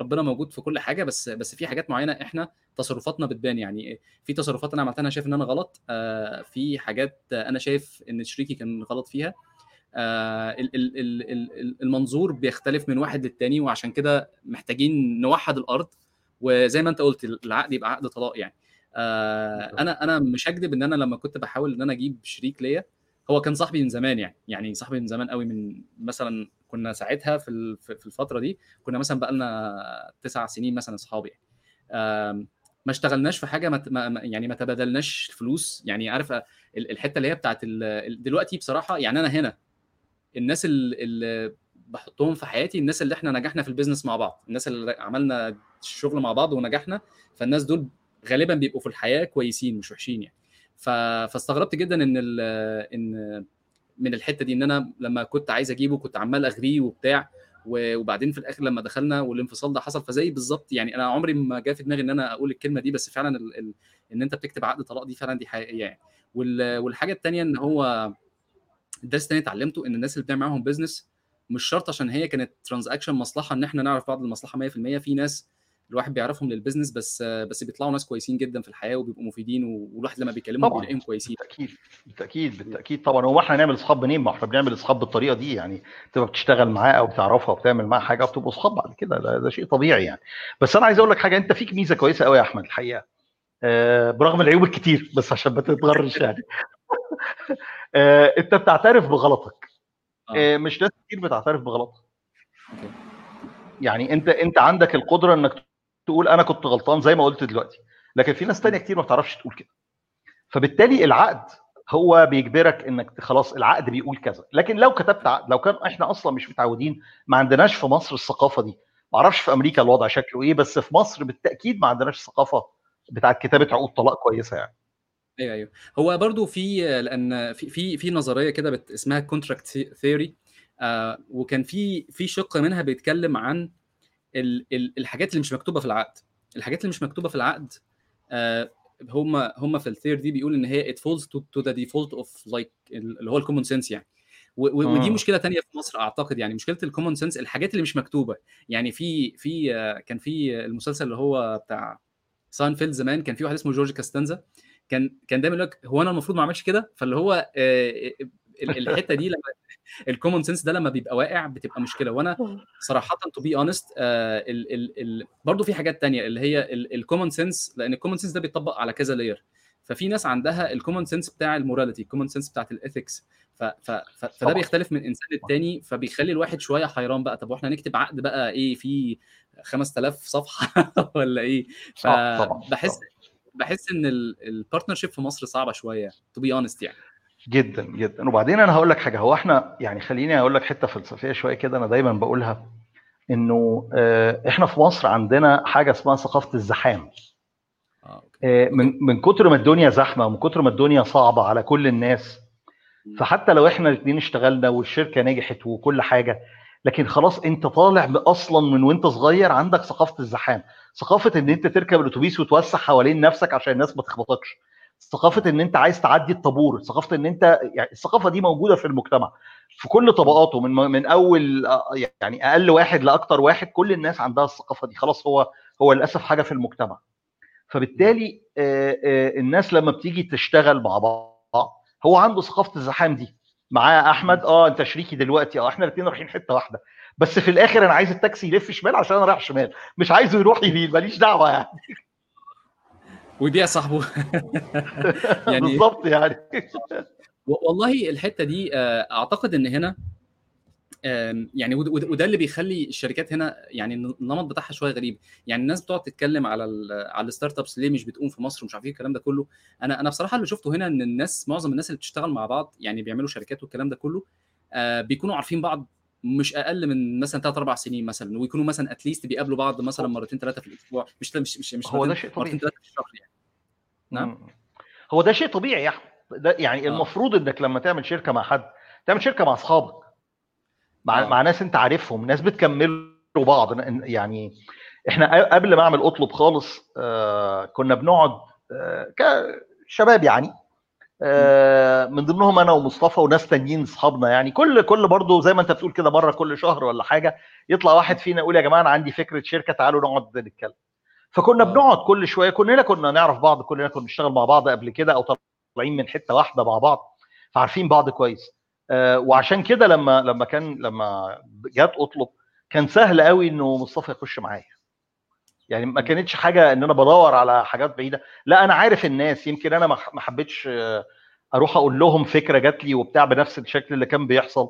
Speaker 1: ربنا موجود في كل حاجة بس بس في حاجات معينة إحنا تصرفاتنا بتبان. يعني في تصرفات أنا عملتها أنا شايف إن أنا غلط آه في حاجات أنا شايف إن شريكي كان غلط فيها. آه المنظور بيختلف من واحد للتاني وعشان كده محتاجين نوحد الأرض. وزي ما أنت قلت العقد يبقى عقد طلاق يعني. آه أنا أنا مش هكذب إن أنا لما كنت بحاول إن أنا أجيب شريك ليا هو كان صاحبي من زمان يعني يعني صاحبي من زمان قوي من مثلا كنا ساعتها في في الفترة دي كنا مثلا بقى لنا تسع سنين مثلا اصحاب يعني. ما اشتغلناش في حاجة ما يعني ما تبادلناش فلوس يعني عارف الحتة اللي هي بتاعت دلوقتي بصراحة يعني أنا هنا الناس اللي بحطهم في حياتي الناس اللي إحنا نجحنا في البيزنس مع بعض الناس اللي عملنا الشغل مع بعض ونجحنا فالناس دول غالبا بيبقوا في الحياة كويسين مش وحشين يعني. فاستغربت جدا إن إن من الحتة دي إن أنا لما كنت عايز أجيبه كنت عمال أغريه وبتاع وبعدين في الآخر لما دخلنا والانفصال ده حصل فزي بالظبط يعني أنا عمري ما جاء في دماغي إن أنا أقول الكلمة دي بس فعلا ال ال إن أنت بتكتب عقد طلاق دي فعلا دي حقيقيه يعني. والحاجة الثانية إن هو الدرس الثاني اتعلمته إن الناس اللي بتعمل معاهم business مش شرط عشان هي كانت transaction مصلحة إن إحنا نعرف بعض المصلحة 100% في ناس الواحد بيعرفهم للبيزنس بس بس بيطلعوا ناس كويسين جدا في الحياة وبيبقوا مفيدين والواحد لما بيكلمهم بيلاقيهم كويسين.
Speaker 2: بالتأكيد بالتأكيد بالتأكيد طبعا. هو إحنا هنعمل اصحاب منين؟ ما إحنا بنعمل اصحاب بالطريقة دي يعني. تبقى بتشتغل معاه أو بتعرفها وبتعمل معاه حاجة وبتبقوا اصحاب بعد كده. ده, ده شيء طبيعي يعني. بس أنا عايز أقول لك حاجة. أنت فيك ميزة كويسة قوي يا أحمد الحقيقة. آه برغم العيوب الكتير بس عشان ما تتغرش <laughs> يعني. آه أنت بتعترف بغلطك. آه. آه مش ناس كتير بتعترف بغلطها يعني أنت أنت عندك القدرة إنك تقول أنا كنت غلطان زي ما قلت دلوقتي. لكن في ناس تانية كتير ما بتعرفش تقول كده. فبالتالي العقد هو بيجبرك إنك خلاص العقد بيقول كذا. لكن لو كتبت عقد لو كان إحنا أصلا مش متعودين ما عندناش في مصر الثقافة دي. ما أعرفش في أمريكا الوضع شكله إيه بس في مصر بالتأكيد ما عندناش ثقافة بتاعت كتابة عقود طلاق كويسة يعني.
Speaker 1: أيوه أيوه. هو برضو في لأن في في في نظرية كده اسمها contract theory آه وكان في في شق منها بيتكلم عن الحاجات اللي مش مكتوبة في العقد. الحاجات اللي مش مكتوبة في العقد آه، هم هم في ال theory دي بيقول إن هي falls to, to the default of like اللي هو ال common sense يعني. ودي آه. مشكلة تانية في مصر أعتقد يعني. مشكلة ال common sense الحاجات اللي مش مكتوبة. يعني في في آه، كان في المسلسل اللي هو بتاع ساينفيلد زمان كان في واحد اسمه جورج كوستانزا كان كان دايما يقول لك هو أنا المفروض ما أعملش كده؟ فاللي هو الحتة دي لما ال common sense ده لما بيبقى واقع بتبقى مشكلة. وأنا صراحة to be honest برضه في حاجات تانية اللي هي ال common sense لأن ال common sense ده بيطبق على كذا layer ففي ناس عندها ال common sense بتاع ال morality ال common sense بتاعت ال ethics فده بيختلف من إنسان للتاني فبيخلي الواحد شوية حيران بقى طب وإحنا نكتب عقد بقى إيه في 5000 صفحة <laughs> ولا إيه؟ فبحس بحس إن ال partnership في مصر صعبة شوية to be honest يعني.
Speaker 2: جدا جدا. وبعدين أنا هقول لك حاجة. هو إحنا يعني خليني أقول لك حتة فلسفية شوية كده أنا دايما بقولها. إنه آه، إحنا في مصر عندنا حاجة اسمها ثقافة الزحام. آه، آه، من من كتر ما الدنيا زحمة ومن كتر ما الدنيا صعبة على كل الناس فحتى لو إحنا الاثنين اشتغلنا والشركة نجحت وكل حاجة لكن خلاص أنت طالع أصلا من وأنت صغير عندك ثقافة الزحام. ثقافة إن أنت تركب الأتوبيس وتوسع حوالين نفسك عشان الناس ما تخبطكش. ثقافة إن أنت عايز تعدي الطابور ثقافة إن أنت يعني الثقافة دي موجودة في المجتمع. في كل طبقاته من من أول يعني أقل واحد لاكثر واحد كل الناس عندها الثقافة دي. خلاص هو هو للأسف حاجة في المجتمع. فبالتالي الناس لما بتيجي تشتغل مع بعض هو عنده ثقافة الزحام دي. معاه أحمد آه أنت شريكي دلوقتي آه إحنا الاثنين رايحين حتة واحدة. بس في الآخر أنا عايز التاكسي يلف شمال عشان أنا رايح شمال مش عايزه يروح يمين ماليش دعوة يعني.
Speaker 1: ويبيع صاحبه. <laughs>
Speaker 2: يعني بالظبط يعني.
Speaker 1: والله الحتة دي آه، أعتقد إن هنا يعني وده اللي بيخلي الشركات هنا يعني النمط بتاعها شوية غريب. يعني الناس بتقعد تتكلم على على ال startups ليه مش بتقوم في مصر ومش عارف إيه الكلام ده كله. أنا أنا بصراحة اللي شفته هنا إن الناس معظم الناس اللي بتشتغل مع بعض يعني بيعملوا شركات والكلام ده كله آه بيكونوا عارفين بعض مش أقل من مثلا ثلاث أربع سنين مثلا ويكونوا مثلا اتليست بيقابلوا بعض مثلا مرتين ثلاثة في الأسبوع. مش مش مش, مش
Speaker 2: هو ده شيء طبيعي.
Speaker 1: مرتين ثلاثة في الشهر يعني.
Speaker 2: نعم. هو ده شيء طبيعي يا أحمد. ده يعني آه. المفروض إنك لما تعمل شركة مع حد تعمل شركة مع أصحابك. مع, آه. مع ناس أنت عارفهم ناس بتكملوا بعض. يعني إحنا قبل ما أعمل أطلب خالص آه كنا بنقعد آه كشباب يعني آه من ضمنهم أنا ومصطفى وناس تانيين أصحابنا يعني. كل كل برضه زي ما أنت بتقول كده مرة كل شهر ولا حاجة يطلع واحد فينا يقول يا جماعة أنا عندي فكرة شركة تعالوا نقعد نتكلم. فكنا آه. بنقعد كل شوية كلنا كنا نعرف بعض كلنا كنا بنشتغل مع بعض قبل كده أو طالعين من حتة واحدة مع بعض فعارفين بعض كويس. آه وعشان كده لما لما كان لما جت أطلب كان سهل قوي إنه مصطفى يخش معايا. يعني ما كانتش حاجة إن أنا بدور على حاجات بعيدة. لا أنا عارف الناس يمكن أنا ما حبيتش أروح أقول لهم فكرة جات لي وبتاع بنفس الشكل اللي كان بيحصل.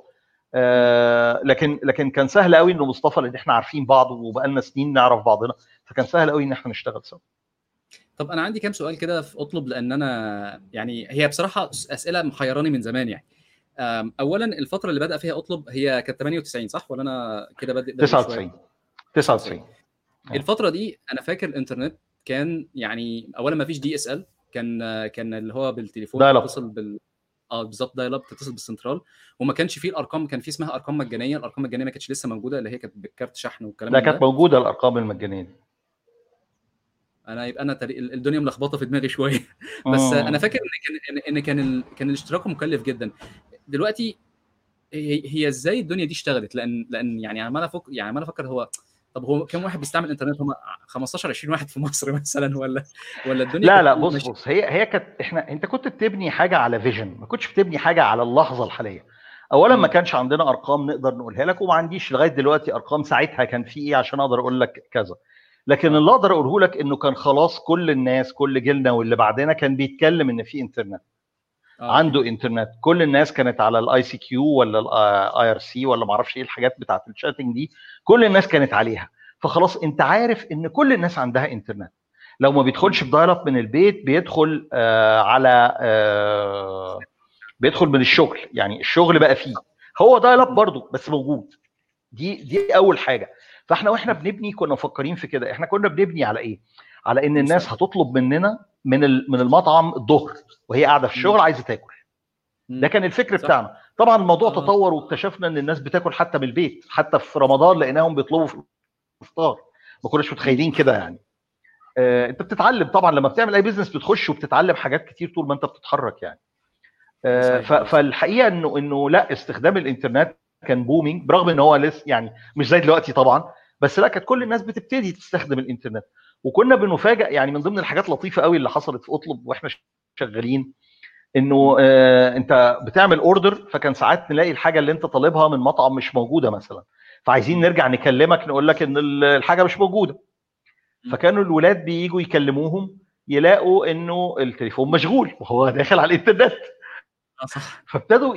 Speaker 2: آه لكن لكن كان سهل قوي إنه مصطفى لأن إحنا عارفين بعض وبقالنا سنين نعرف بعضنا فكان سهل قوي إن إحنا نشتغل سوا.
Speaker 1: طب أنا عندي كام سؤال كده في أطلب لأن أنا يعني هي بصراحة أسئلة محيراني من زمان يعني. اولا الفترة اللي بدأ فيها أطلب هي كانت 98 صح؟ ولا أنا كده بادئ
Speaker 2: 99 99
Speaker 1: الفترة دي أنا فاكر الإنترنت كان يعني اولا ما فيش DSL كان كان اللي هو بالتليفون تتصل بال آه بالظبط dial up تتصل بالسنترال. وما كانش فيه الأرقام كان في اسمها أرقام مجانية الأرقام المجانية ما كانتش لسه موجودة اللي هي كانت بالكارت شحن والكلام
Speaker 2: ده كانت موجودة الأرقام المجانية. دي
Speaker 1: أنا يبقى أنا تري... الدنيا ملخبطة في دماغي شوية. <laughs> بس أوه. أنا فاكر إن كان ان كان ال... كان الاشتراك مكلف جدا. دلوقتي هي, هي إزاي الدنيا دي اشتغلت؟ لأن لأن يعني عمال أفكر يعني عمال أفكر هو طب هو كم واحد بيستعمل انترنت هم 15 20 واحد في مصر <laughs> مثلا ولا ولا الدنيا
Speaker 2: لا لا بص بص هي هي كانت إحنا أنت كنت بتبني حاجة على فيجن ما كنتش بتبني حاجة على اللحظة الحالية. اولا ما كانش عندنا أرقام نقدر نقولها لك وما عنديش لغاية دلوقتي أرقام ساعتها كان في إيه عشان أقدر أقول لك كذا. لكن اللي أقدر أقوله لك إنه كان خلاص كل الناس كل جيلنا واللي بعدنا كان بيتكلم إن في إنترنت. آه. عنده انترنت. كل الناس كانت على ال ICQ ولا ال IRC ولا ما أعرفش إيه الحاجات بتاعت ال chatting دي. كل الناس كانت عليها. فخلاص انت عارف ان كل الناس عندها انترنت. لو ما بيدخلش ب dial up من البيت بيدخل آه على آه بيدخل من الشغل. يعني الشغل بقى فيه. هو dial up برضه بس موجود. دي دي أول حاجة. فإحنا وإحنا بنبني كنا مفكرين في كده. إحنا كنا بنبني على إيه؟ على إن الناس هتطلب مننا من من المطعم الظهر وهي قاعدة في الشغل عايزة تاكل. ده كان الفكر صح. بتاعنا. طبعا الموضوع آه. تطور واكتشفنا إن الناس بتاكل حتى من البيت حتى في رمضان لقيناهم بيطلبوا في الافطار ما كناش متخيلين كده يعني. آه أنت بتتعلم طبعا لما بتعمل أي business بتخش وبتتعلم حاجات كتير طول ما أنت بتتحرك يعني. آه فالحقيقة إنه إنه لا استخدام الإنترنت كان booming برغم إن هو لسه يعني مش زي دلوقتي طبعا بس لا كانت كل الناس بتبتدي تستخدم الإنترنت. وكنا بنفاجئ يعني من ضمن الحاجات اللطيفه قوي اللي حصلت في أطلب وإحنا شغالين إنه آه أنت بتعمل اوردر فكان ساعات نلاقي الحاجة اللي أنت طالبها من مطعم مش موجودة مثلا. فعايزين نرجع نكلمك نقول لك إن الحاجة مش موجودة. فكانوا الولاد بييجوا يكلموهم يلاقوا إنه التليفون مشغول وهو داخل على الإنترنت.
Speaker 1: صح.
Speaker 2: فابتدوا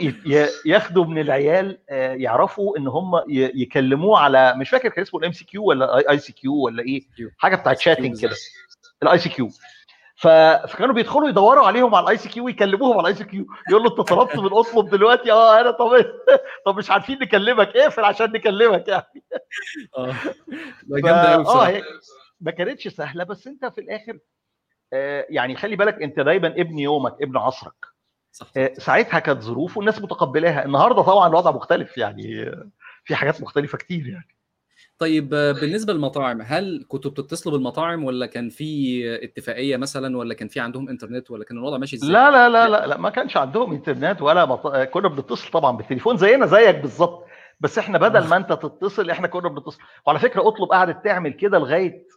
Speaker 2: ياخدوا من العيال يعرفوا إن هم يكلموه على مش فاكر كان اسمه ال MCQ ولا ICQ ولا إيه؟ حاجة بتاعت chatting كده. ال ICQ. فكانوا بيدخلوا يدوروا عليهم على ال ICQ ويكلموهم على ال ICQ. يقول له أنت طلبت من أطلب دلوقتي؟ آه أنا طب <laughs> طب مش عارفين نكلمك. اقفل عشان نكلمك يعني.
Speaker 1: آه. <laughs> جامدة قوي
Speaker 2: آه ما كانتش سهلة بس أنت في الآخر آه يعني خلي بالك أنت دايما ابن يومك ابن عصرك. صح. ساعتها كانت ظروف والناس متقبلاها. النهارده طبعا الوضع مختلف يعني في حاجات مختلفة كتير يعني.
Speaker 1: طيب بالنسبة للمطاعم هل كنتوا بتتصلوا بالمطاعم ولا كان في اتفاقية مثلا ولا كان في عندهم إنترنت ولا كان الوضع ماشي إزاي؟
Speaker 2: لا لا لا لا, لا ما كانش عندهم إنترنت ولا مط... كنا بنتصل طبعا بالتليفون زينا زيك بالظبط. بس إحنا بدل ما أنت تتصل إحنا كنا بنتصل. وعلى فكرة أطلب قعدت تعمل كده لغاية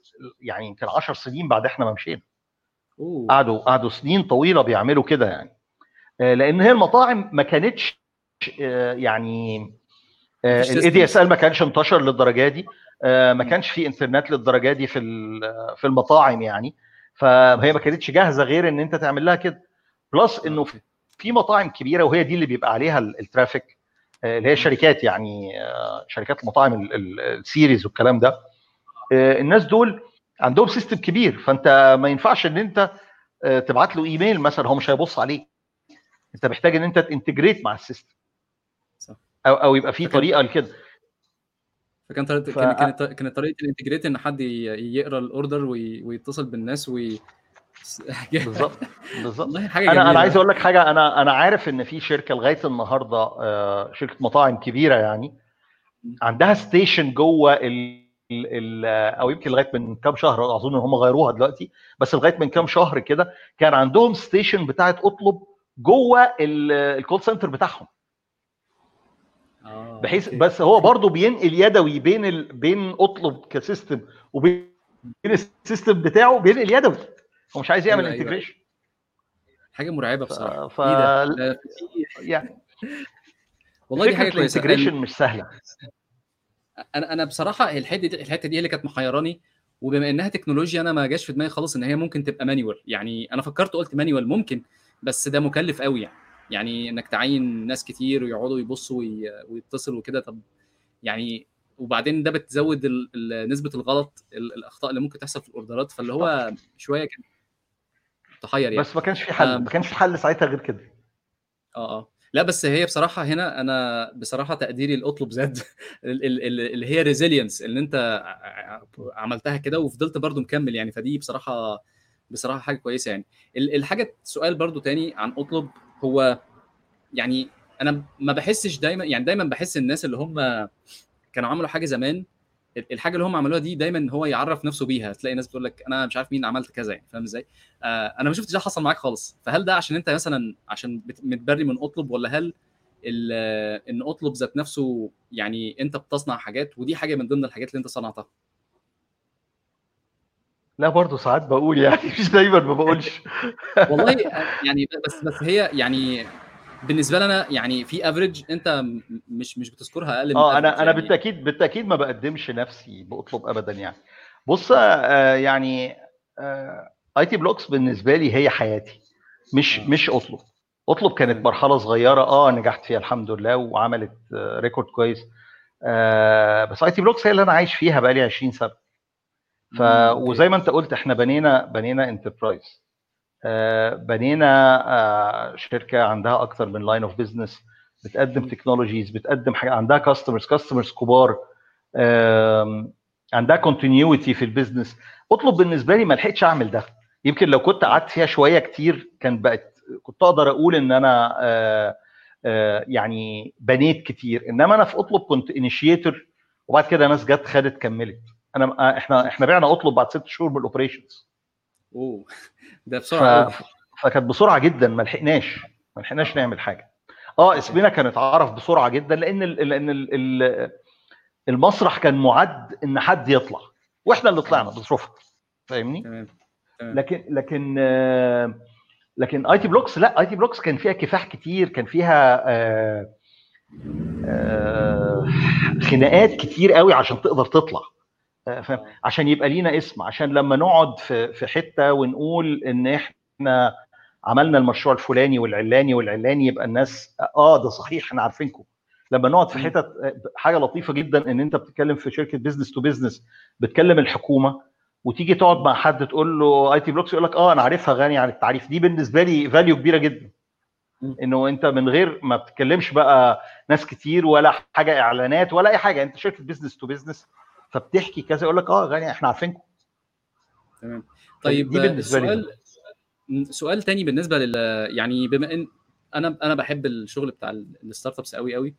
Speaker 2: يعني يمكن 10 سنين بعد إحنا ما مشينا. قعدوا قعدوا سنين طويلة بيعملوا كده يعني. لأن هي المطاعم ما كانتش يعني ال ADSL ما كانش انتشر للدرجة دي ما كانش في انترنت للدرجة دي في في المطاعم يعني. فهي ما كانتش جاهزة غير إن أنت تعمل لها كده. plus إنه في مطاعم كبيرة وهي دي اللي بيبقى عليها ال traffic اللي هي الشركات يعني شركات المطاعم ال series والكلام ده. الناس دول عندهم system كبير. فأنت ما ينفعش إن أنت تبعت له ايميل مثلا هو مش هيبص عليه انت محتاج ان انت ت integrate مع ال system.
Speaker 1: صح.
Speaker 2: أو أو يبقى في طريقة لكده.
Speaker 1: فكان طريقه
Speaker 2: ف-
Speaker 1: كانت كانت طريقة ال integrate إن حد يقرأ ال order وي- ويتصل بالناس وي <laughs>
Speaker 2: بالظبط. بالظبط.
Speaker 1: أنا
Speaker 2: أنا عايز أقول لك حاجة. أنا أنا عارف إن في شركة لغاية النهارده آه، شركة مطاعم كبيرة يعني عندها station جوه ال ال- ال- أو يمكن لغاية من كام شهر أظن إن هم غيروها دلوقتي بس لغاية من كام شهر كده كان عندهم station بتاعت أطلب جوه ال- ال call center بتاعهم.
Speaker 1: آه،
Speaker 2: بحيث. بس هو برضه بينقل يدوي بين ال... بين أطلب ك system وبين ال system بتاعه بينقل يدوي. هو مش عايز يعمل
Speaker 1: أيوة، أيوة.
Speaker 2: integration
Speaker 1: حاجة مرعبة بصراحة.
Speaker 2: ف...
Speaker 1: إيه ده؟ ده
Speaker 2: يعني
Speaker 1: والله دي حاجة
Speaker 2: كويسة.
Speaker 1: ال
Speaker 2: integration مش سهلة.
Speaker 1: أنا أنا بصراحة الحتة دي الحتة دي اللي كانت محيراني. وبما إنها تكنولوجيا أنا ما جاش في دماغي خالص إن هي ممكن تبقى manual يعني أنا فكرت قلت manual ممكن بس ده مكلف قوي يعني. يعني إنك تعين ناس كتير ويقعدوا يبصوا وي- ويتصلوا وكده طب يعني وبعدين ده بتزود ال- ال- نسبة الغلط ال- الأخطاء اللي ممكن تحصل في ال order ات. فاللي هو شوية كان تحير يعني.
Speaker 2: بس ما كانش في حل. ما كانش في حل ساعتها غير كده.
Speaker 1: آه آه. لا بس هي بصراحة هنا أنا بصراحة تقديري لاطلب زاد. <laughs> ال- ال- ال- اللي هي ريزيلينس اللي أنت عملتها كده وفضلت برضو مكمل يعني. فدي بصراحة بصراحة حاجة كويسة يعني. ال- الحاجة سؤال برضو تاني عن أطلب هو يعني أنا ما بحسش دايما يعني دايما بحس الناس اللي هم كانوا عملوا حاجة زمان ال- الحاجة اللي هم عملوها دي دايما هو يعرف نفسه بيها. تلاقي ناس بتقول لك أنا مش عارف مين عملت كذا يعني فاهم إزاي؟ آه أنا ما شفتش ده حصل معاك خالص. فهل ده عشان أنت مثلا عشان متبري من أطلب ولا هل إن أطلب ذات نفسه يعني أنت بتصنع حاجات ودي حاجة من ضمن الحاجات اللي أنت صنعتها؟
Speaker 2: لا برضه ساعات بقول يعني <laughs> مش دايما ما بقولش <laughs>
Speaker 1: والله آه، يعني بس بس هي يعني بالنسبة لنا يعني في افريج أنت مش مش بتذكرها أقل من
Speaker 2: آه أنا
Speaker 1: average
Speaker 2: أنا
Speaker 1: يعني.
Speaker 2: بالتأكيد بالتأكيد ما بقدمش نفسي بأطلب ابدا يعني بص آه يعني اي تي بلوكس بالنسبة لي هي حياتي مش
Speaker 1: آه.
Speaker 2: مش أطلب أطلب كانت
Speaker 1: تمام.
Speaker 2: مرحلة صغيرة آه نجحت فيها الحمد لله وعملت آه record كويس آه بس اي تي بلوكس هي اللي أنا عايش فيها بقالي 20 سنة ف. وزي ما انت قلت إحنا بنينا بنينا enterprise بنينا آه، شركة عندها أكتر من line of business بتقدم. technologies بتقدم حاجة عندها customers customers كبار. عندها continuity في ال business اطلب بالنسبة لي ما لحقتش أعمل ده. يمكن لو كنت قعدت فيها شوية كتير كان بقت كنت أقدر أقول إن أنا آه، آه، يعني بنيت كتير. إنما أنا في أطلب كنت initiator وبعد كده ناس جت خدت كملت. انا إحنا إحنا بعنا اطلب بعد ست شهور من ال
Speaker 1: operations أوه. <laughs> ده
Speaker 2: ف...
Speaker 1: بسرعة قوي
Speaker 2: فكانت بسرعة جدا ما لحقناش ما لحقناش نعمل حاجة. آه اسمنا كان اتعرف بسرعة جدا لأن ال... لأن ال... ال... المسرح كان معد إن حد يطلع وإحنا اللي طلعنا بظروفها فاهمني؟
Speaker 1: تمام
Speaker 2: لكن لكن آه، لكن آي تي بلوكس لا آي تي بلوكس كان فيها كفاح كتير كان فيها آه، آه، خناقات كتير قوي عشان تقدر تطلع. آه،
Speaker 1: آه.
Speaker 2: عشان يبقى لينا اسم عشان لما نقعد في في حتة ونقول إن إحنا عملنا المشروع الفلاني والعلاني والعلاني يبقى الناس آه ده صحيح إحنا عارفينكم. لما نقعد في. حتت آه، حاجة لطيفة جدا إن أنت بتتكلم في شركة business to business بتكلم الحكومة وتيجي تقعد مع حد تقول له آي تي بلوكس يقول لك آه أنا عارفها غني عن التعريف. دي بالنسبة لي value كبيرة جدا. إنه أنت من غير ما بتتكلمش بقى ناس كتير ولا حاجة إعلانات ولا أي حاجة. أنت شركة business to business فبتحكي كذا يقول لك آه غني إحنا عارفينكم.
Speaker 1: تمام. طيب
Speaker 2: دي بالنسبة لي
Speaker 1: سؤال سؤال تاني بالنسبة لل يعني بما إن أنا أنا بحب الشغل بتاع ال- ال startups قوي قوي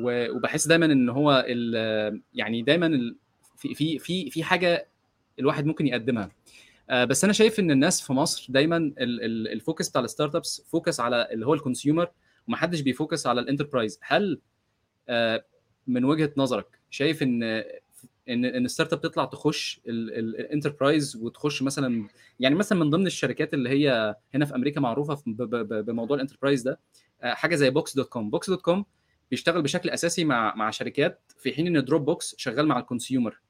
Speaker 1: وبحس دايما إن هو ال- يعني دايما ال- في في في في حاجة الواحد ممكن يقدمها. آه، بس أنا شايف إن الناس في مصر دايما ال- ال- ال focus بتاع ال startups focus على اللي هو ال consumer ومحدش بي focus على ال enterprise هل آه، من وجهة نظرك شايف إن ان إن ال startup تطلع تخش ال enterprise وتخش مثلا يعني مثلا من ضمن الشركات اللي هي هنا في أمريكا معروفة بموضوع ال enterprise ده آه، حاجة زي Box dot com Box dot com بيشتغل بشكل أساسي مع مع شركات في حين إن Dropbox شغال مع ال consumer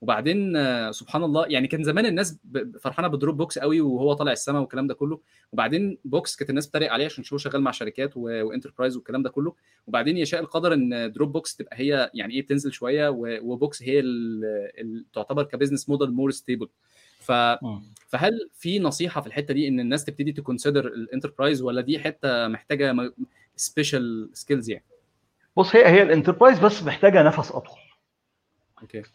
Speaker 1: وبعدين سبحان الله يعني كان زمان الناس فرحانة ب Dropbox قوي وهو طالع السما والكلام ده كله. وبعدين Box كانت الناس بتتريق عليه عشان هو شغال مع شركات و enterprise والكلام ده كله. وبعدين يشاء القدر إن Dropbox تبقى هي يعني إيه بتنزل شوية و Box هي اللي تعتبر ك business model more stable ف فهل في نصيحة في الحتة دي إن الناس تبتدي ت consider ال enterprise ولا دي حتة محتاجة special skills يعني؟
Speaker 2: بص هي هي ال enterprise بس محتاجة نفس
Speaker 1: أطول.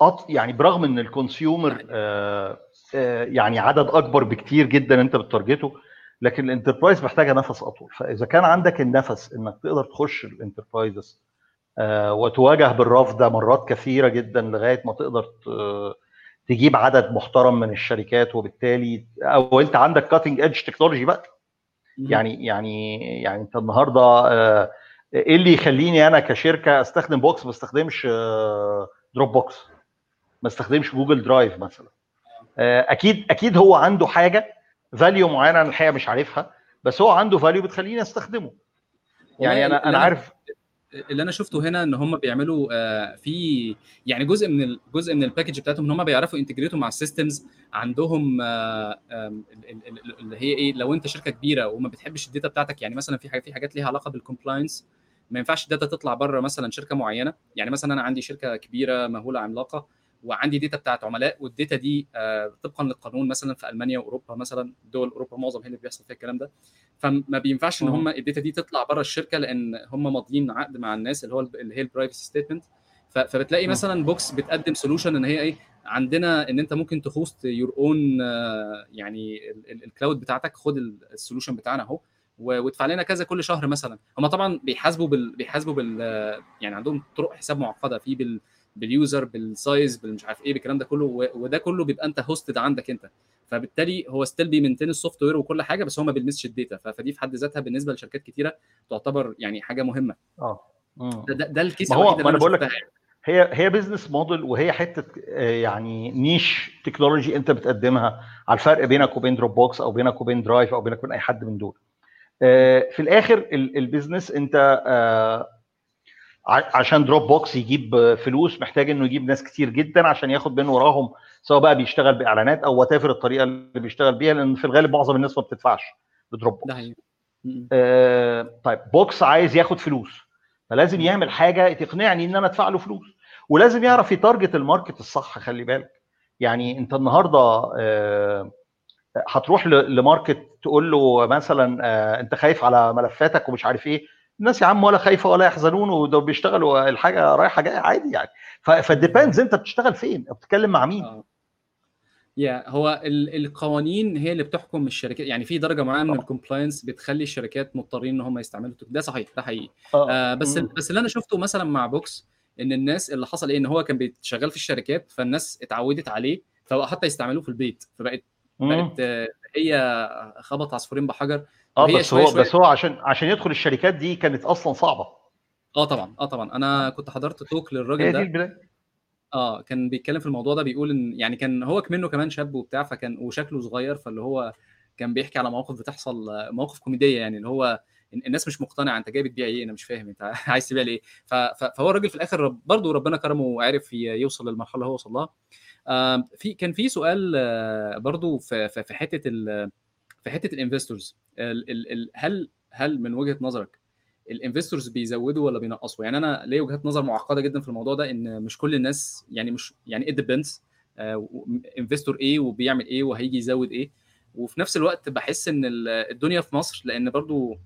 Speaker 2: أط... يعني برغم إن ال consumer آه آه يعني عدد أكبر بكتير جدا أنت ب target ـه لكن ال enterprise محتاجة نفس أطول. فإذا كان عندك النفس إنك تقدر تخش ال enterprises آه وتواجه بالرفض ده مرات كثيرة جدا لغاية ما تقدر تجيب عدد محترم من الشركات وبالتالي أو أنت عندك cutting edge technology بقى. يعني يعني يعني أنت النهارده إيه اللي يخليني أنا كشركة أستخدم Box ما استخدمش Dropbox ما استخدمش Google Drive مثلا. أكيد أكيد هو عنده حاجة value معينة أنا الحقيقة مش عارفها بس هو عنده value بتخليني أستخدمه. يعني أنا أنا عارف.
Speaker 1: اللي أنا شفته هنا إن هم بيعملوا في يعني جزء من الجزء من ال package بتاعتهم إن هم بيعرفوا integrate وا مع ال systems عندهم اللي هي إيه لو أنت شركة كبيرة وما بتحبش ال data بتاعتك يعني مثلا في حاجات في حاجات ليها علاقة بال compliance ما ينفعش ال data تطلع بره مثلا شركة معينة. يعني مثلا أنا عندي شركة كبيرة مهولة عملاقة وعندي data بتاعت عملاء وال data دي طبقا للقانون مثلا في ألمانيا وأوروبا مثلا. دول أوروبا معظم هي اللي بيحصل فيها الكلام ده. فما بينفعش إن هم ال data دي تطلع بره الشركة لأن هم ماضيين عقد مع الناس اللي هو اللي هي ال privacy statement فبتلاقي مثلا Box بتقدم solution إن هي إيه عندنا إن أنت ممكن ت host your own يعني ال cloud بتاعتك خد ال solution بتاعنا أهو. وادفع لنا كذا كل شهر مثلا. هم طبعا بيحاسبوا بال بيحاسبوا بال يعني عندهم طرق حساب معقدة في بال بال user بال size بالمش عارف إيه بالكلام ده كله وده كله بيبقى أنت hosted عندك أنت. فبالتالي هو still بي maintain ال software وكل حاجة بس هو ما بيلمسش ال data. فدي في حد ذاتها بالنسبة لشركات كتيرة تعتبر يعني حاجة مهمة.
Speaker 2: آه.
Speaker 1: ده, ده, ده ال case
Speaker 2: ما هو ما أنا بقول لك هي هي business model وهي حتة يعني niche technology أنت بتقدمها. على الفرق بينك وبين Dropbox أو بينك وبين Drive أو بينك وبين أي حد من دول. في الآخر ال business انت عشان Dropbox يجيب فلوس محتاج انه يجيب ناس كتير جدا عشان ياخد من وراهم سواء بقى بيشتغل بإعلانات أو what الطريقة اللي بيشتغل بيها لأن في الغالب معظم الناس ما بتدفعش ب Dropbox.
Speaker 1: ده
Speaker 2: آه طيب Box عايز ياخد فلوس فلازم يعمل حاجة تقنعني إن أنا أدفع له فلوس ولازم يعرف ي target ال market الصح خلي بالك. يعني أنت النهارده آه هتروح ل market تقول له مثلا آه أنت خايف على ملفاتك ومش عارف إيه الناس يا عم ولا خايفة ولا يحزنون وده بيشتغلوا الحاجة رايحة جاية عادي يعني ف it depends أنت بتشتغل فين بتتكلم مع مين
Speaker 1: آه. يا هو القوانين هي اللي بتحكم الشركات يعني في درجة معينة من ال compliance بتخلي الشركات مضطرين إن هم يستعملوا ده صحيح ده حقيقي آه. آه بس مم. بس اللي أنا شفته مثلا مع Box إن الناس اللي حصل إيه إن هو كان شغال في الشركات فالناس اتعودت عليه فبقى حتى يستعملوه في البيت فبقت. بقت هي خبط عصفورين بحجر.
Speaker 2: آه بس شوية هو شوية بس هو عشان عشان يدخل الشركات دي كانت أصلا صعبة.
Speaker 1: آه طبعا آه طبعا. أنا كنت حضرت talk للراجل ده. آه كان بيتكلم في الموضوع ده بيقول إن يعني كان هو كمنه كمان شاب وبتاع فكان وشكله صغير فاللي هو كان بيحكي على مواقف بتحصل مواقف كوميدية يعني اللي هو الناس مش مقتنعة أنت جاي بتبيع إيه؟ أنا مش فاهم أنت <laughs> عايز تبيع ليه؟ فهو الراجل في الآخر برضه ربنا كرمه وعرف يوصل للمرحلة اللي هو وصل لها. في كان في سؤال آه برضه في في حتة في حتة ال investors هل هل من وجهة نظرك ال investors بيزودوا ولا بينقصوا؟ يعني أنا ليا وجهات نظر معقدة جدا في الموضوع ده إن مش كل الناس يعني مش يعني it depends investor إيه وبيعمل إيه وهيجي يزود إيه وفي نفس الوقت بحس إن الدنيا في مصر لأن برضو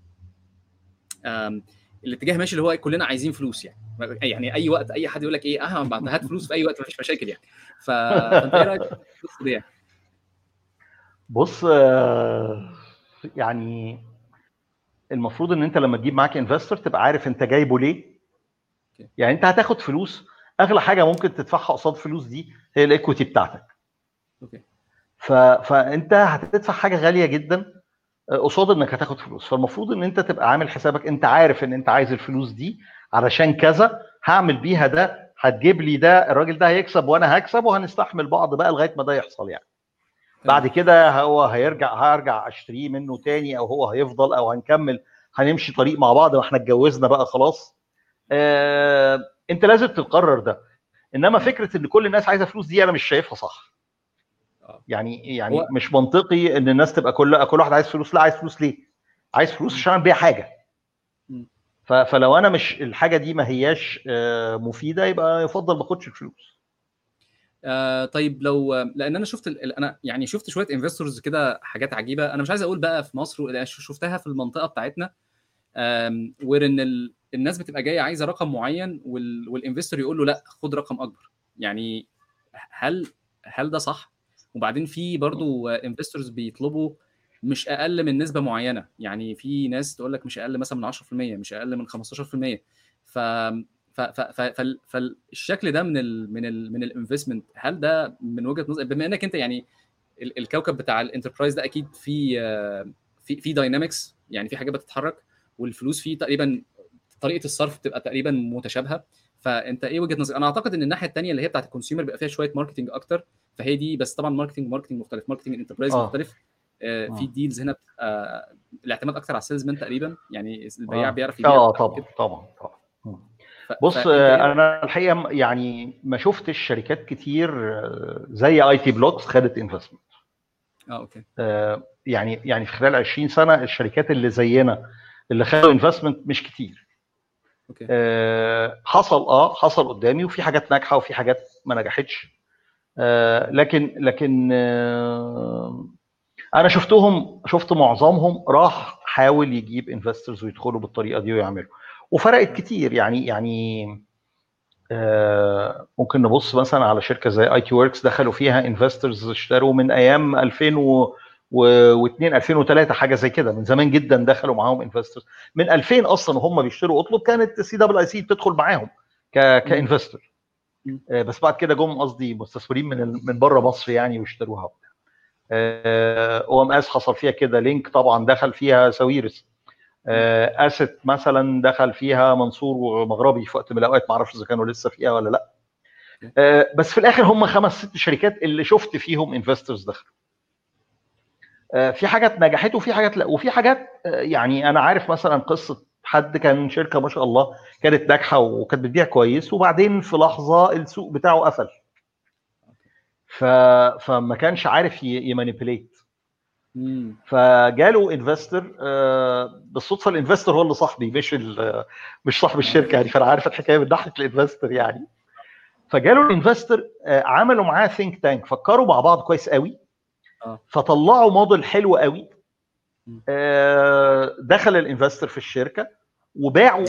Speaker 1: الاتجاه ماشي اللي هو كلنا عايزين فلوس يعني. يعني أي وقت أي حد يقول لك إيه آه بعد هات فلوس في أي وقت مفيش مشاكل يعني. فأنت إيه رأيك؟ في دي يعني.
Speaker 2: بص يعني المفروض إن أنت لما تجيب معاك investor تبقى عارف أنت جايبه ليه. يعني أنت هتاخد فلوس. أغلى حاجة ممكن تدفعها قصاد فلوس دي هي ال equity بتاعتك.
Speaker 1: okay.
Speaker 2: ف... فأنت هتدفع حاجة غالية جدا. قصاد إنك هتاخد فلوس. فالمفروض إن أنت تبقى عامل حسابك أنت عارف إن أنت عايز الفلوس دي علشان كذا هعمل بيها ده هتجيب لي ده الراجل ده هيكسب وأنا هكسب وهنستحمل بعض بقى لغاية ما ده يحصل يعني. بعد كده هو هيرجع هرجع أشتريه منه تاني أو هو هيفضل أو هنكمل هنمشي طريق مع بعض وإحنا اتجوزنا بقى خلاص. آه، أنت لازم تقرر ده. إنما فكرة إن كل الناس عايزة فلوس دي أنا مش شايفها صح. يعني يعني
Speaker 1: هو-
Speaker 2: مش منطقي إن الناس تبقى كل كل واحد عايز فلوس لا عايز فلوس ليه؟ عايز فلوس عشان اعمل بيها
Speaker 1: حاجة.
Speaker 2: ف- فلو أنا مش الحاجة دي ما هياش آه، مفيدة يبقى يفضل ما أخدش الفلوس.
Speaker 1: آه طيب لو لأن أنا شفت ال- أنا يعني شفت شوية انفستورز كده حاجات عجيبة. أنا مش عايز أقول بقى في مصر شفتها في المنطقة بتاعتنا where in ال- الناس بتبقى جاية عايزة رقم معين وال- وال investor يقول له لأ خد رقم أكبر. يعني هل هل ده صح؟ وبعدين في برضو investors بيطلبوا مش أقل من نسبة معينة. يعني في ناس تقول لك مش أقل مثلا من 10% مش أقل من 15% ف ف ف ف فال- فالشكل ده من ال من ال من ال investment هل ده من وجهة نظر؟ بما إنك أنت يعني ال- الكوكب بتاع ال enterprise ده أكيد في في في dynamics يعني في حاجات بتتحرك والفلوس فيه تقريبا طريقة الصرف بتبقى تقريبا متشابهة. فأنت إيه وجهة نظرك أنا أعتقد إن الناحية الثانية اللي هي بتاعت ال consumer بيبقى فيها شوية marketing أكتر فهي دي بس طبعا marketing marketing مختلف. marketing ال enterprise
Speaker 2: آه.
Speaker 1: مختلف. آه، في
Speaker 2: آه.
Speaker 1: deals هنا بتبقى الاعتماد أكتر على ال sales man تقريبا. يعني البياع
Speaker 2: آه.
Speaker 1: بيعرف يبيع آه
Speaker 2: طبعا. طبعا. طبعا بص
Speaker 1: فأنت
Speaker 2: آه،
Speaker 1: إيه
Speaker 2: أنا الحقيقة يعني ما شفتش شركات كتير آه، زي اي تي بلوكس خدت investment
Speaker 1: آه okay.
Speaker 2: يعني يعني في خلال 20 سنة الشركات اللي زينا اللي خدوا investment مش كتير.
Speaker 1: okay.
Speaker 2: آه، حصل آه حصل قدامي وفي حاجات ناجحة وفي حاجات ما نجحتش. آه، لكن لكن آه، أنا شفتهم شفت معظمهم راح حاول يجيب investors ويدخلوا بالطريقة دي ويعملوا. وفرقت كتير يعني يعني آه، ممكن نبص مثلا على شركة زي ITWorx دخلوا فيها investors اشتروا من أيام 2002 2003 حاجة زي كده. من زمان جدا دخلوا معاهم investors من 2000 أصلا وهم بيشتروا أطلب كانت CAAC بتدخل معاهم ك ك investor
Speaker 1: مم.
Speaker 2: آه، بس بعد كده جم قصدي مستثمرين من من بره مصر يعني واشتروها أو MS حصل فيها كده. Link طبعا دخل فيها ساويرس آه، اسيت مثلا دخل فيها منصور مغربي في وقت من الأوقات. ما أعرفش إذا كانوا لسه فيها ولا لأ. آه، بس في الآخر هم خمس ست شركات اللي شفت فيهم investors دخلوا. آه، في حاجات نجحت وفي حاجات لا. وفي حاجات آه، يعني أنا عارف مثلا قصة حد كان شركة ما شاء الله كانت ناجحة وكانت بتبيع كويس وبعدين في لحظة السوق بتاعه قفل. ف... فما كانش عارف ي
Speaker 1: manipulate.
Speaker 2: فجاله investor بالصدفة ال investor هو اللي صاحبي مش ال- مش صاحب الشركة يعني فأنا عارف الحكاية من ناحية ال investor يعني. فجاله ال investor آه، عملوا معاه think tank فكروا مع بعض كويس قوي.
Speaker 1: آه.
Speaker 2: فطلعوا موديل حلو قوي. آه، دخل ال investor في الشركة وباعوا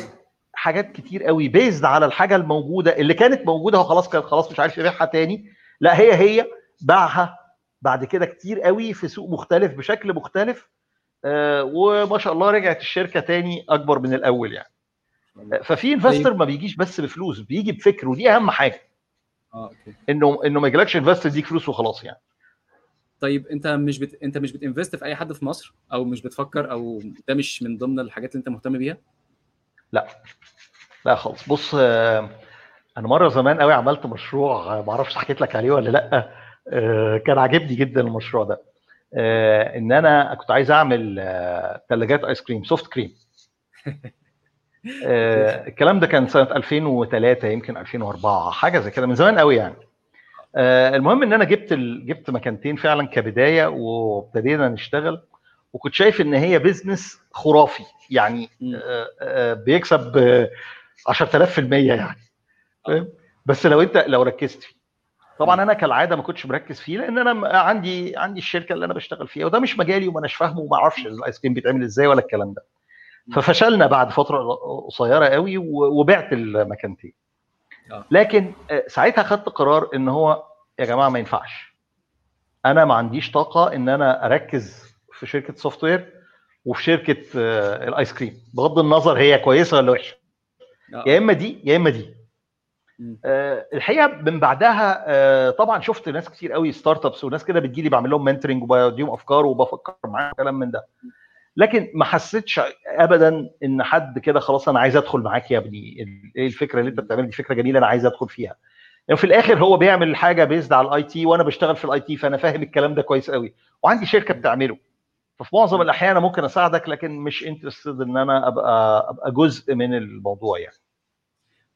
Speaker 2: حاجات كتير قوي based على الحاجة الموجودة اللي كانت موجودة هو خلاص كان خلاص مش عارف يبيعها تاني. لا هي هي باعها بعد كده كتير قوي في سوق مختلف بشكل مختلف آه، وما شاء الله رجعت الشركة تاني أكبر من الأول يعني. ففي investor ما بيجيش بس بفلوس بيجي بفكر ودي أهم حاجة.
Speaker 1: آه okay.
Speaker 2: إنه إنه ما يجيلكش investor يديك فلوس وخلاص يعني.
Speaker 1: طيب انت مش بت... انت مش بت invest في أي حد في مصر؟ أو مش بتفكر؟ أو ده مش من ضمن الحاجات اللي انت مهتم بيها؟
Speaker 2: لا. لا خالص. بص آه، أنا مرة زمان قوي عملت مشروع ما أعرفش حكيت لك عليه ولا لأ آه، كان عاجبني جدا المشروع ده. آه، إن أنا كنت عايز أعمل ثلاجات آيس كريم soft cream <laughs> الكلام ده كان سنة 2003 يمكن 2004 حاجة زي كده من زمان قوي يعني. المهم إن أنا جبت ال... جبت مكنتين فعلا كبداية وابتدينا نشتغل وكنت شايف إن هي business خرافي. يعني. آه، آه، بيكسب آه، 10000% يعني. فاهم؟ بس لو أنت لو ركزت فيه. طبعا أنا كالعادة ما كنتش مركز فيه لأن أنا عندي عندي الشركة اللي أنا بشتغل فيها وده مش مجالي وما أناش فاهمه وما أعرفش الايس كريم بيتعمل إزاي ولا الكلام ده. ففشلنا بعد فترة قصيرة قوي وبعت المكنتين.
Speaker 1: آه.
Speaker 2: لكن آه، ساعتها خدت قرار إن هو يا جماعة ما ينفعش. أنا ما عنديش طاقة إن أنا أركز في شركة software وفي شركة آه، الآيس كريم. بغض النظر هي كويسة ولا وحشة.
Speaker 1: آه.
Speaker 2: يا إما دي يا إما دي. آه، الحقيقة من بعدها آه، طبعا شفت ناس كتير قوي startups وناس كده بتجي لي بعمل لهم mentoring وبديهم أفكار وبفكر معاهم كلام من ده. لكن ما حسيتش ابدا إن حد كده خلاص أنا عايز أدخل معاك يا ابني. إيه الفكرة اللي أنت بتعملها؟ دي فكرة جميلة أنا عايز أدخل فيها. يعني في الآخر هو بيعمل حاجة based على ال IT وأنا بشتغل في ال IT فأنا فاهم الكلام ده كويس قوي. وعندي شركة بتعمله. ففي معظم الأحيان أنا ممكن أساعدك لكن مش interested إن أنا أبقى أبقى جزء من الموضوع يعني.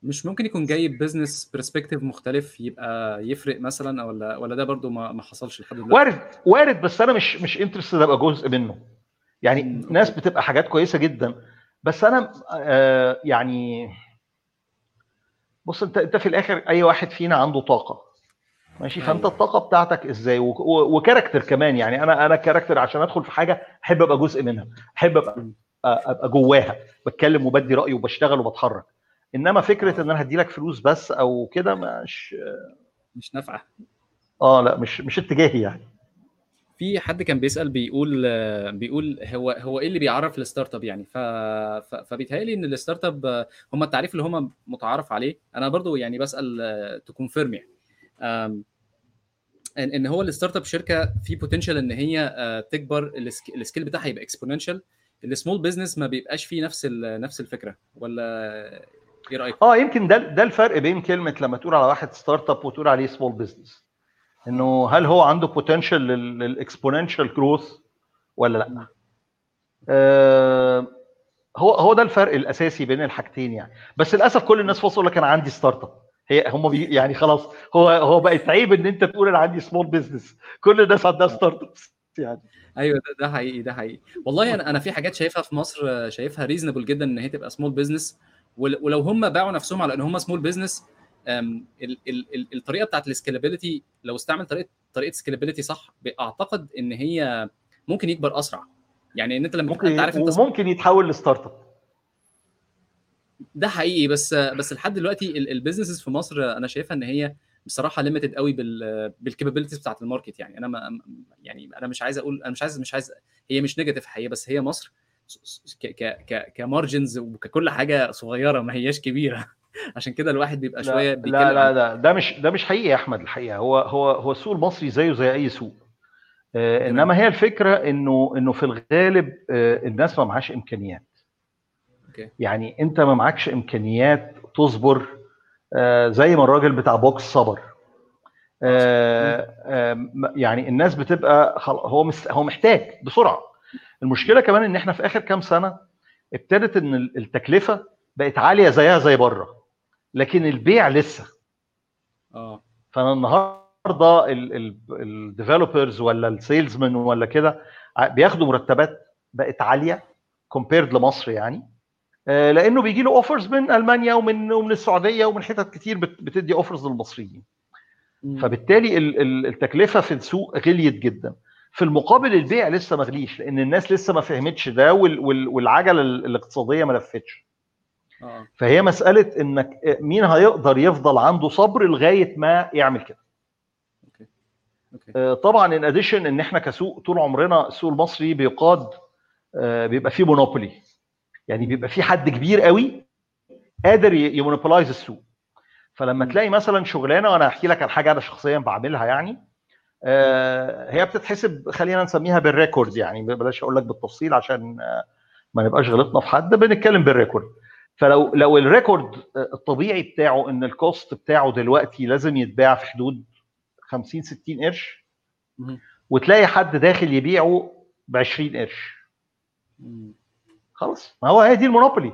Speaker 1: مش ممكن يكون جايب business perspective مختلف يبقى يفرق مثلا ولا ولا ده برضو ما ما حصلش لحد دلوقتي؟
Speaker 2: وارد وارد بس أنا مش مش interested أبقى جزء منه. يعني ناس. بتبقى حاجات كويسة جدا. بس أنا آه يعني بص انت انت في الآخر أي واحد فينا عنده طاقة. ماشي؟ فأنت
Speaker 1: أيوة.
Speaker 2: الطاقة بتاعتك إزاي؟ و character كمان يعني. أنا أنا character عشان أدخل في حاجة أحب أبقى جزء منها أحب
Speaker 1: أبقى.
Speaker 2: أبقى جواها. بتكلم وبدي رايي وبشتغل وبتحرك. إنما فكرة إن أنا هدي لك فلوس بس أو كده مش
Speaker 1: مش نافعة.
Speaker 2: آه لا مش مش اتجاهي يعني.
Speaker 1: في حد كان بيسأل بيقول بيقول هو هو إيه اللي بيعرف ال startup يعني. فبيتهيألي إن ال startup هم التعريف اللي هم متعارف عليه أنا برضو يعني بسأل ت confirm يعني إن هو ال startup شركة في potential إن هي آه، تكبر ال sc- ال scale بتاعها يبقى exponential ال small business ما بيبقاش فيه نفس. نفس الفكرة ولا إيه رأيك؟
Speaker 2: آه يمكن ده ده الفرق بين كلمة لما تقول على واحد startup وتقول عليه small business إنه هل هو عنده potential لل exponential growth ولا لأ؟ آه هو هو ده الفرق الأساسي بين الحاجتين يعني. بس للأسف كل الناس وصلوا لك أنا عندي startup هي هم بي يعني خلاص هو هو بقت عيب إن أنت تقول أنا عندي small business كل الناس عندها startups يعني.
Speaker 1: أيوه ده, ده حقيقي ده حقيقي. والله أنا أنا في حاجات شايفها في مصر شايفها reasonable جدا إن هي تبقى small business ولو هم باعوا نفسهم على إن هم small business الطريقة بتاعت ال scalability لو استعمل طريقه طريقة scalability صح أعتقد إن هي ممكن يكبر أسرع. يعني إن أنت لما تبقى أنت عارف
Speaker 2: ممكن
Speaker 1: انت
Speaker 2: وممكن يتحول ل startup.
Speaker 1: ده حقيقي بس بس لحد دلوقتي ال businesses في مصر أنا شايفها إن هي بصراحة limited قوي بال بال capabilities بتاعت ال market يعني. أنا ما يعني أنا مش عايز أقول أنا مش عايز مش عايز هي مش negative هي بس هي مصر ك ك ك margins وككل حاجة صغيرة ما هياش كبيرة. عشان كده الواحد بيبقى شوية
Speaker 2: لا
Speaker 1: بيتكلم
Speaker 2: لا لا, لا. ده مش ده مش حقيقي يا أحمد الحقيقة. هو هو هو السوق المصري زيه زي أي سوق. آه،. إنما هي الفكرة إنه إنه في الغالب آه، الناس ما معهاش إمكانيات.
Speaker 1: okay.
Speaker 2: يعني أنت ما معكش إمكانيات تصبر آه، زي ما الراجل بتاع Box صبر. آه، آه، يعني الناس بتبقى خل- هو هو محتاج بسرعة. المشكلة كمان إن إحنا في آخر كام سنة ابتدت إن ال- التكلفة بقت عالية زيها زي بره. لكن البيع لسه.
Speaker 1: آه.
Speaker 2: فأنا النهارده ال developers ولا ال salesman ولا كده بياخدوا مرتبات بقت عالية compared لمصر يعني. آه، لأنه بيجي له offers من ألمانيا ومن ومن السعودية ومن حتت كتير بت- بتدي offers للمصريين. فبالتالي ال- ال- التكلفة في السوق غليت جدا. في المقابل البيع لسه ما غليش لأن الناس لسه ما فهمتش ده وال- وال- والعجلة ال- الاقتصادية ما لفتش.
Speaker 1: آه.
Speaker 2: فهي مسألة إنك مين هيقدر يفضل عنده صبر لغاية ما يعمل كده. آه، طبعا ان اديشن إن إحنا كسوق طول عمرنا السوق المصري بيقاد آه، بيبقى فيه مونوبولي يعني بيبقى في حد كبير قوي قادر ي monopolize السوق. فلما. تلاقي مثلا شغلانة وأنا هحكي لك عن حاجة أنا شخصيا بعملها يعني آه، هي بتتحسب خلينا نسميها بال record يعني بلاش أقول لك بالتفصيل عشان آه، ما نبقاش غلطنا في حد بنتكلم بال record فلو لو ال record آه، الطبيعي بتاعه إن ال cost بتاعه دلوقتي لازم يتباع في حدود 50 60 قرش. وتلاقي حد داخل يبيعه ب 20 قرش. خلاص ما هو هي دي المونوبولي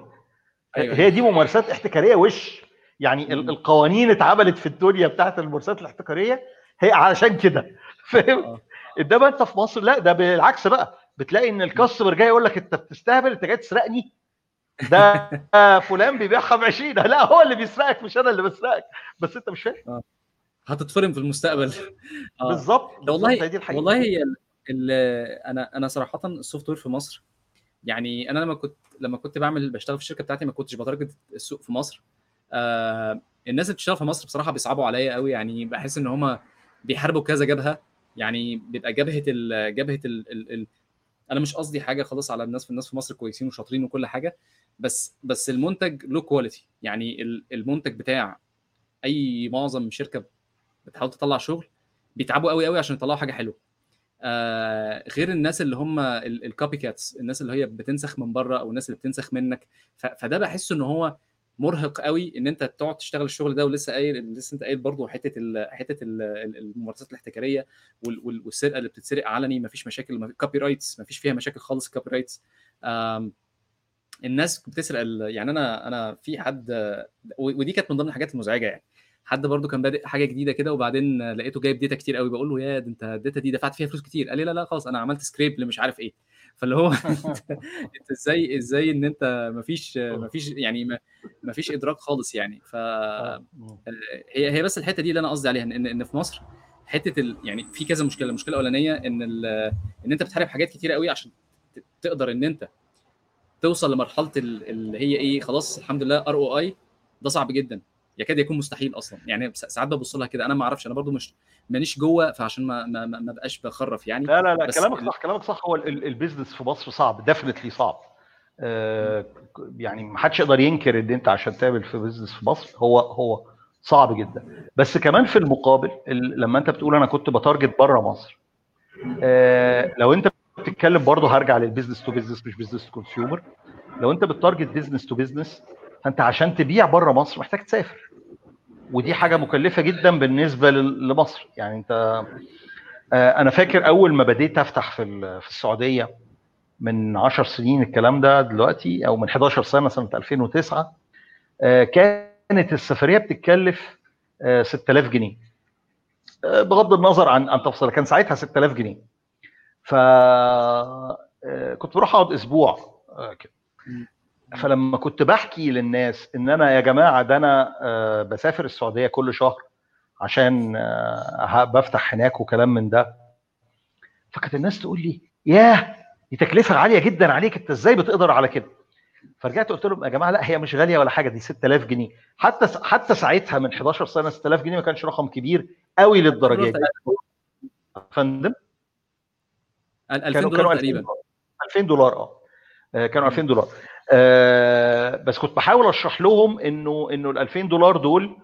Speaker 1: أيوة.
Speaker 2: هي دي ممارسات احتكارية وش يعني
Speaker 1: مم.
Speaker 2: القوانين اتعملت في الدنيا بتاعت الممارسات الاحتكارية هي علشان كده <laughs> فاهم
Speaker 1: آه.
Speaker 2: إنما أنت في مصر لا ده بالعكس بقى بتلاقي إن الكاستمر جاي يقول لك أنت بتستهبل أنت جاي تسرقني ده فلان بيبيعها ب 20 لا هو اللي بيسرقك مش أنا اللي بسرقك. بس أنت مش فاهم؟
Speaker 1: هتتفرم في المستقبل. <laughs> آه.
Speaker 2: بالظبط
Speaker 1: ده والله
Speaker 2: دي الحقيقة.
Speaker 1: والله هي ال... ال... أنا أنا صراحة ال software في مصر يعني أنا لما كنت لما كنت بعمل بشتغل في الشركة بتاعتي ما كنتش ب target السوق في مصر. آه الناس اللي بتشتغل في مصر بصراحة بيصعبوا عليا قوي يعني بحس إن هم بيحاربوا كذا جبهة. يعني بيبقى جبهة ال... جبهة ال... ال... ال... أنا مش قصدي حاجة خالص على الناس في الناس في مصر كويسين وشاطرين وكل حاجة بس بس المنتج له quality يعني ال- المنتج بتاع أي معظم شركة بتحاول تطلع شغل بيتعبوا قوي قوي عشان يطلعوا حاجة حلوة. آه غير الناس اللي هم ال copycats الناس اللي هي بتنسخ من بره أو الناس اللي بتنسخ منك. فده بحس إن هو مرهق قوي ان انت تقعد تشتغل الشغل ده ولسه قايل لسه أنت قايل برضه حتة حتة ال الممارسات الاحتكارية وال- وال- والسرقة اللي بتتسرق علني مفيش مشاكل copyrights مفيش فيها مشاكل خالص copyrights الناس بتسرق يعني أنا أنا في حد ودي كانت من ضمن الحاجات المزعجة يعني. حد برضو كان بادئ حاجة جديدة كده وبعدين لقيته جايب data كتير قوي بقول له يا ده أنت ال data دي دفعت فيها فلوس كتير. قال لي لا لا خلاص أنا عملت scrape اللي مش عارف إيه. فاللي هو <laughs> <laughs> انت إزاي إزاي ان انت مفيش مفيش يعني مفيش ادراك خالص يعني. ف هي هي بس الحتة دي اللي أنا قصدي عليها إن إن في مصر حتة ال... يعني في كذا مشكلة. المشكلة الأولانية إن ال... إن أنت بتحارب حاجات كتير قوي عشان تقدر إن أنت توصل لمرحلة اللي هي إيه خلاص الحمد لله ROI ده صعب جدا. يكاد يكون مستحيل أصلا. يعني ساعات ببص لها كده أنا ما أعرفش أنا برضو مش مانيش جوه فعشان ما ما, ما بقاش بخرف يعني.
Speaker 2: لا لا لا كلامك صح كلامك صح. هو ال business في مصر صعب definitely صعب. آه يعني ما حدش يقدر ينكر إن أنت عشان تعمل في business في مصر هو هو صعب جدا. بس كمان في المقابل لما أنت بتقول أنا كنت ب target بره مصر آه لو أنت بتتكلم برضه هرجع لل business to business مش business to consumer لو أنت ب target business to business فأنت عشان تبيع بره مصر محتاج تسافر. ودي حاجة مكلفة جدا بالنسبة لمصر. يعني انت أنا فاكر أول ما بديت أفتح في في السعودية من 10 سنين الكلام ده دلوقتي أو من 11 سنة سنة 2009 كانت السفرية بتتكلف 6000 جنيه. بغض النظر عن عن تفصيلها كان ساعتها 6000 جنيه. ف كنت بروح أقعد أسبوع كده. فلما كنت بحكي للناس إن أنا يا جماعة ده أنا بسافر السعودية كل شهر عشان بفتح هناك وكلام من ده فكانت الناس تقول لي ياه دي تكلفة عاليه جدا عليك أنت إزاي بتقدر على كده؟ فرجعت قلت لهم يا جماعة لا هي مش غالية ولا حاجة دي 6000 جنيه. حتى حتى ساعتها من 11 سنة 6000 جنيه ما كانش رقم كبير قوي للدرجة دي. فندم
Speaker 1: 2000 دولار تقريبا.
Speaker 2: 2000 دولار آه. كانوا 2000 دولار. آه بس كنت بحاول اشرح لهم انه انه ال 2000 دولار دول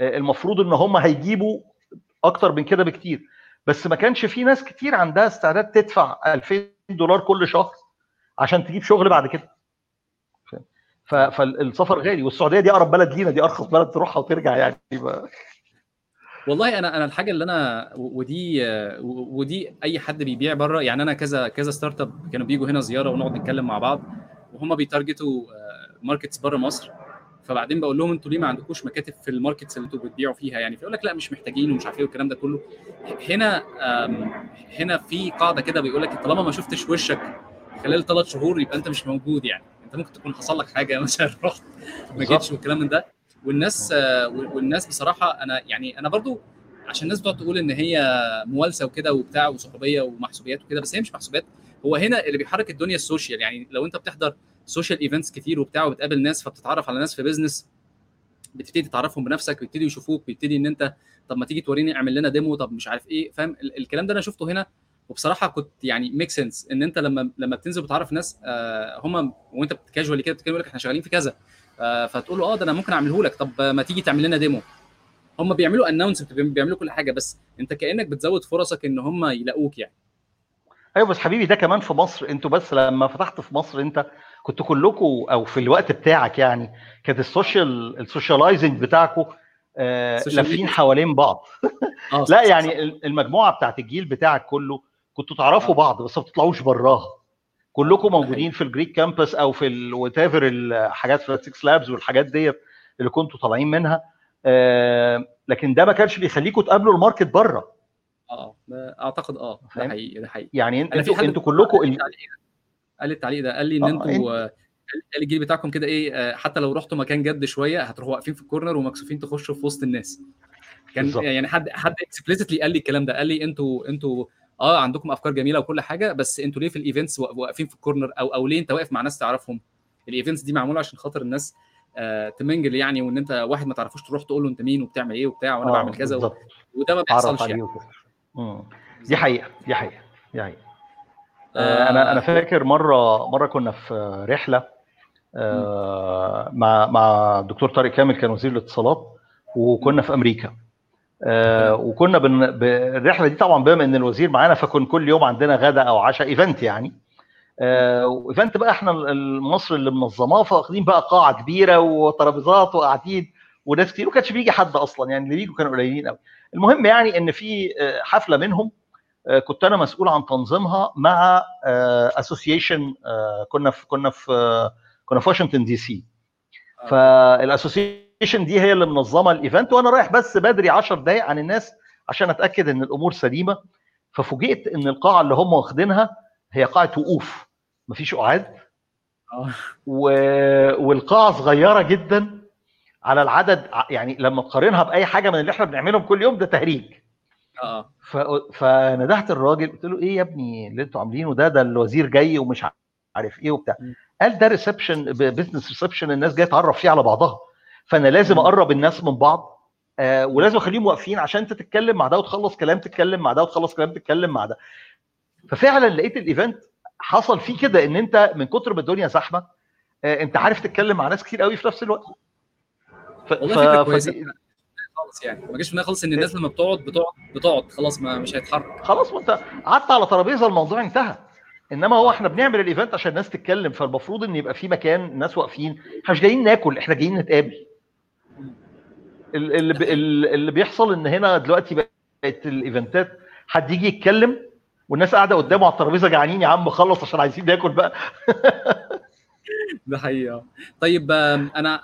Speaker 2: آه المفروض ان هم هيجيبوا أكتر من كده بكتير. بس ما كانش في ناس كتير عندها استعداد تدفع 2000 دولار كل شهر عشان تجيب شغل بعد كده. فالسفر غالي والسعودية دي أقرب بلد لينا دي أرخص بلد تروحها وترجع يعني.
Speaker 1: والله أنا أنا الحاجة اللي أنا ودي ودي أي حد بيبيع بره يعني أنا كذا كذا startup كانوا بيجوا هنا زيارة ونقعد نتكلم مع بعض. وهم بي target وا markets بره مصر. فبعدين بقول لهم أنتوا ليه ما عندكوش مكاتب في ال markets اللي أنتوا بتبيعوا فيها؟ يعني فيقول لك لا مش محتاجين ومش عارف إيه والكلام ده كله. هنا هنا في قاعدة كده بيقول لك طالما ما شفتش وشك خلال ثلاث شهور يبقى انت مش موجود يعني. انت ممكن تكون حصل لك حاجة <laughs> مثلا رحت ما جيتش والكلام من ده. والناس والناس بصراحة أنا يعني أنا برضو عشان الناس بتقعد تقول إن هي موالسة وكده وبتاع وصحوبية ومحسوبيات وكده بس هي مش محسوبيات. هو هنا اللي بيحرك الدنيا ال social. يعني لو انت بتحضر social events كتير وبتاع وبتقابل ناس فبتتعرف على ناس في business بتبتدي تعرفهم بنفسك بيبتدي يشوفوك بيبتدي ان انت طب ما تيجي توريني اعمل لنا demo طب مش عارف إيه فاهم؟ الكلام ده أنا شفته هنا. وبصراحة كنت يعني make sense ان انت لما لما بتنزل وتعرف ناس آه هم وانت casually كده بتتكلم لك إحنا شغالين في كذا آه فتقول له آه ده أنا ممكن اعمله لك. طب ما تيجي تعمل لنا demo هم بيعملوا announce بيعملوا كل حاجة بس انت كأنك بتزود فرصك ان هم يلاقوك يعني.
Speaker 2: أيوه بس حبيبي ده كمان في مصر أنتوا بس لما فتحت في مصر أنت كنتوا كلكم أو في الوقت بتاعك يعني كانت ال social ال socializing بتاعكم آه لافين حوالين بعض. آه <laughs> لا يعني. المجموعة بتاعت الجيل بتاعك كله كنتوا تعرفوا آه. بعض بس ما بتطلعوش براها. كلكم موجودين في الجريك campus أو في ال whatever الحاجات في 6 labs والحاجات ديت اللي كنتوا طالعين منها. آه لكن ده ما كانش بيخليكم تقابلوا ال market بره.
Speaker 1: آه أعتقد آه ده حقيقي ده حقيقي.
Speaker 2: يعني أنتوا أنتوا كلكم
Speaker 1: قال لي التعليق ده قال لي إن أنتوا قال الجيل بتاعكم كده إيه حتى لو رحتوا مكان جد شوية هتروحوا واقفين في ال corner ومكسوفين تخشوا في وسط الناس. كان بالزبط. يعني حد حد explicitly قال لي الكلام ده قال لي أنتوا أنتوا آه عندكم أفكار جميلة وكل حاجة بس أنتوا ليه في ال events واقفين في ال corner أو أو ليه أنت واقف مع ناس تعرفهم؟ ال events دي معمولة عشان خاطر الناس آه ت mingle يعني وإن أنت واحد ما تعرفوش تروح تقول له أنت مين وبتعمل إيه وبتاع وأنا آه بعمل كذا و... وده ما بيحصلش يعني.
Speaker 2: دي حقيقة دي حقيقة دي حقيقة. آه. أنا أنا فاكر مرة مرة كنا في رحلة آه مع مع الدكتور طارق كامل كان وزير الاتصالات وكنا في أمريكا. آه وكنا بن... الرحلة دي طبعا بما إن الوزير معانا فكن كل يوم عندنا غدا أو عشاء event يعني. آه و event بقى إحنا مصر اللي منظماه فواخدين بقى قاعة كبيرة وترابيزات وقاعدين وناس كتير وما كانش بيجي حد أصلا يعني اللي بيجوا كانوا قليلين قوي المهم يعني إن في حفلة منهم كنت أنا مسؤول عن تنظيمها مع association كنا في كنا في كنا في واشنطن دي سي فال association دي هي اللي منظمة ال event وأنا رايح بس بدري 10 دقائق عن الناس عشان أتأكد إن الأمور سليمة. ففوجئت إن القاعة اللي هم واخدينها هي قاعة وقوف مفيش قعاد و... والقاعة صغيرة جدا. على العدد يعني لما تقارنها بأي حاجة من اللي إحنا بنعملهم كل يوم ده تهريج. آه. فندهت الراجل قلت له إيه يا ابني اللي أنتوا عاملينه ده ده الوزير جاي ومش عارف إيه وبتاع. قال ده reception business reception الناس جاية تعرف فيه على بعضها. فأنا لازم أقرب الناس من بعض آه ولازم أخليهم واقفين عشان انت تتكلم مع ده وتخلص كلام تتكلم مع ده وتخلص كلام تتكلم مع ده. ففعلا لقيت ال event حصل فيه كده إن أنت من كتر ما الدنيا زحمة آه أنت عارف تتكلم مع ناس كتير قوي في نفس الوقت.
Speaker 1: ف... والله كويسة. خالص يعني. ما جاش في خالص إن الناس لما بتقعد بتقعد بتقعد. خلاص ما مش هيتحرك.
Speaker 2: خلاص ما انت قعدت على ترابيزة الموضوع انتهى. إنما هو إحنا بنعمل ال event عشان الناس تتكلم فالمفروض إن يبقى في مكان الناس واقفين. إحنا مش جايين ناكل إحنا جايين نتقابل. اللي, اللي بيحصل إن هنا دلوقتي بقت ال event ات حد يجي يتكلم والناس قاعدة قدامه على الترابيزة جعانين يا عم خلص عشان عايزين ناكل بقى. <laughs> <laughs>
Speaker 1: ده حقيقة. طيب أنا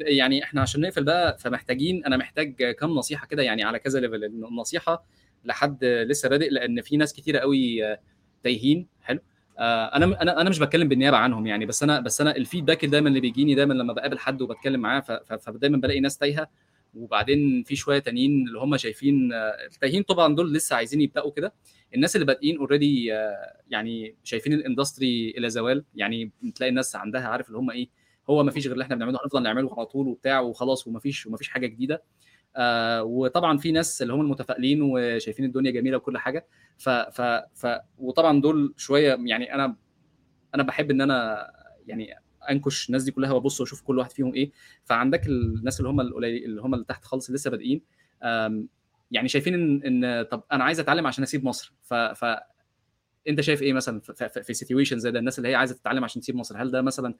Speaker 1: يعني إحنا عشان نقفل بقى فمحتاجين أنا محتاج كم نصيحة كده يعني على كذا level النصيحة لحد لسه بادئ لأن في ناس كتيرة قوي تايهين. حلو. أنا أنا أنا مش بتكلم بالنيابة عنهم يعني بس أنا بس أنا ال feedback دايما اللي بيجيني دايما لما بقابل حد وبتكلم معاه فدايما بلاقي ناس تايهة. وبعدين في شوية تانيين اللي هم شايفين التايهين طبعا دول لسه عايزين يبدأوا كده. الناس اللي بادئين already يعني شايفين ال industry إلى زوال. يعني تلاقي الناس عندها عارف اللي هم إيه هو ما فيش غير اللي إحنا بنعمله هنفضل نعمله على طول وبتاع وخلاص وما فيش وما فيش حاجة جديدة. آه وطبعا في ناس اللي هم المتفائلين وشايفين الدنيا جميلة وكل حاجة. ف ف ف وطبعا دول شوية يعني أنا أنا بحب إن أنا يعني انكش الناس دي كلها وابص واشوف كل واحد فيهم إيه. فعندك الناس اللي هم اللي هم اللي تحت خالص لسه بادئين يعني شايفين ان ان طب أنا عايز اتعلم عشان اسيب مصر. ف, ف انت شايف إيه مثلا في, situation زي ده؟ الناس اللي هي عايزة تتعلم عشان تسيب مصر هل ده مثلا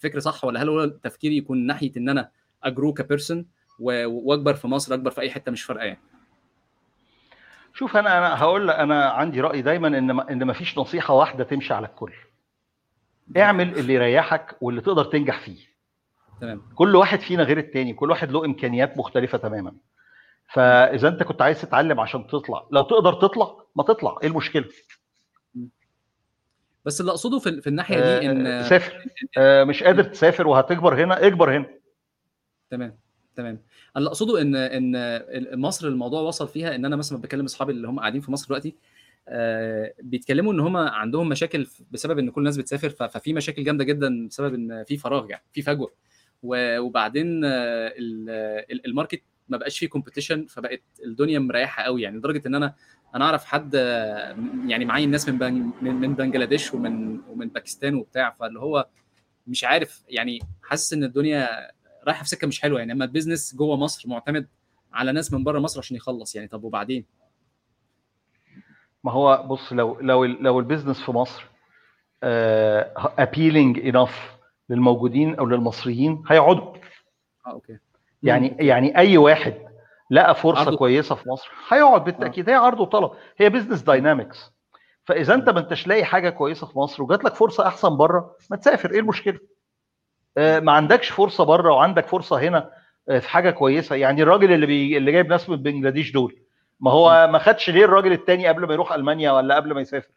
Speaker 1: فكر صح ولا هل هو تفكيري يكون ناحية إن أنا أجرو كبيرسون وأكبر في مصر أكبر في أي حتة مش فارقة يعني؟
Speaker 2: شوف أنا أنا هقول أنا عندي رأي دايما إن ما إن ما فيش نصيحة واحدة تمشي على الكل. اعمل اللي يريحك واللي تقدر تنجح فيه.
Speaker 1: تمام.
Speaker 2: كل واحد فينا غير التاني كل واحد له إمكانيات مختلفة تماما. فإذا أنت كنت عايز تتعلم عشان تطلع لو تقدر تطلع ما تطلع إيه المشكلة؟
Speaker 1: بس اللي أقصده في, في الناحية دي إن
Speaker 2: سافر. آه مش قادر تسافر وهتكبر هنا اكبر هنا.
Speaker 1: تمام تمام. اللي أقصده إن إن مصر الموضوع وصل فيها إن أنا مثلا بكلم أصحابي اللي هم قاعدين في مصر دلوقتي آه بيتكلموا إن هم عندهم مشاكل بسبب إن كل الناس بتسافر ففي مشاكل جامدة جدا بسبب إن في فراغ يعني في فجوة. وبعدين آه ال market ما بقاش فيه competition فبقت الدنيا مريحة قوي يعني لدرجة إن أنا أنا أعرف حد يعني معايا ناس من بنج من بنجلاديش ومن ومن باكستان وبتاع فاللي هو مش عارف يعني حاسس إن الدنيا رايحة في سكة مش حلوة يعني أما ال business جوه مصر معتمد على ناس من بره مصر عشان يخلص يعني طب وبعدين؟
Speaker 2: ما هو بص لو لو لو ال business في مصر appealing uh, enough للموجودين أو للمصريين هيقعدوا.
Speaker 1: آه okay.
Speaker 2: يعني يعني أي واحد لقى فرصة عرض. كويسة في مصر هيقعد بالتأكيد. هي عرض وطلب. هي business dynamics فإذا أنت ما أنتش لاقي حاجة كويسة في مصر وجات لك فرصة أحسن بره ما تسافر. إيه المشكلة؟ آه ما عندكش فرصة بره وعندك فرصة هنا آه في حاجة كويسة. يعني الراجل اللي بي... اللي جايب ناس من بنجلاديش دول ما هو ما خدش ليه الراجل التاني قبل ما يروح ألمانيا ولا قبل ما يسافر؟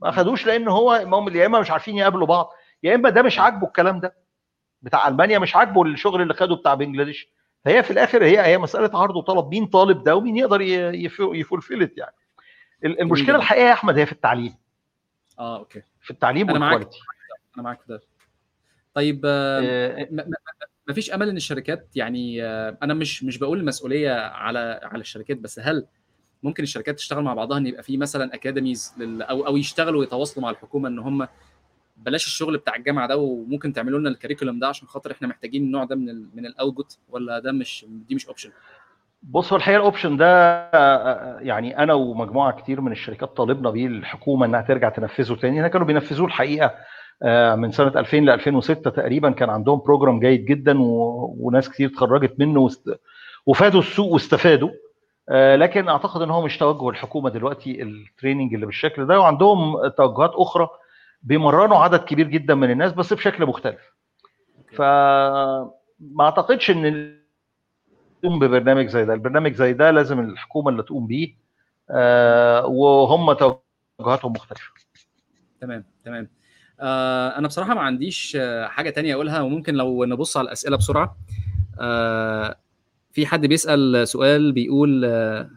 Speaker 2: ما خدوش لأن هو يا إما مش عارفين يقابلوا بعض يا إما ده مش عاجبه الكلام ده. بتاع ألمانيا مش عاجبه الشغل اللي خده بتاع بنجلاديش. فهي في الآخر هي هي مسألة عرض وطلب مين طالب ده ومين يقدر يـ fulfill يعني. المشكلة الحقيقة يا أحمد هي في التعليم.
Speaker 1: آه أوكي.
Speaker 2: في التعليم
Speaker 1: أنا معاك أنا معاك في ده. طيب آه ما فيش أمل إن الشركات يعني أنا مش مش بقول المسؤوليه على على الشركات بس هل ممكن الشركات تشتغل مع بعضها إن يبقى في مثلا academies أو أو يشتغلوا ويتواصلوا مع الحكومة إن هم بلاش الشغل بتاع الجامعة ده وممكن تعملوا لنا ال curriculum ده عشان خاطر إحنا محتاجين النوع ده من ال من ال output ولا ده مش دي مش option
Speaker 2: بص هو الحقيقة ال option ده يعني أنا ومجموعة كتير من الشركات طالبنا بيه الحكومة إنها ترجع تنفذه تاني. هنا كانوا بينفذوه الحقيقة من سنة 2000 ل 2006 تقريبا كان عندهم program جيد جدا و... وناس كتير اتخرجت منه وست... وفادوا السوق واستفادوا. لكن أعتقد إن هو مش توجه الحكومة دلوقتي ال training اللي بالشكل ده وعندهم توجهات أخرى بيمرنوا عدد كبير جدا من الناس بس بشكل مختلف. فما أعتقدش إن تقوم ببرنامج زي ده. البرنامج زي ده لازم الحكومة اللي تقوم بيه آه وهم توجهاتهم مختلفة.
Speaker 1: تمام تمام. آه أنا بصراحة ما عنديش آه حاجة تانية أقولها وممكن لو نبص على الأسئلة بسرعة. آه في حد بيسأل سؤال بيقول آه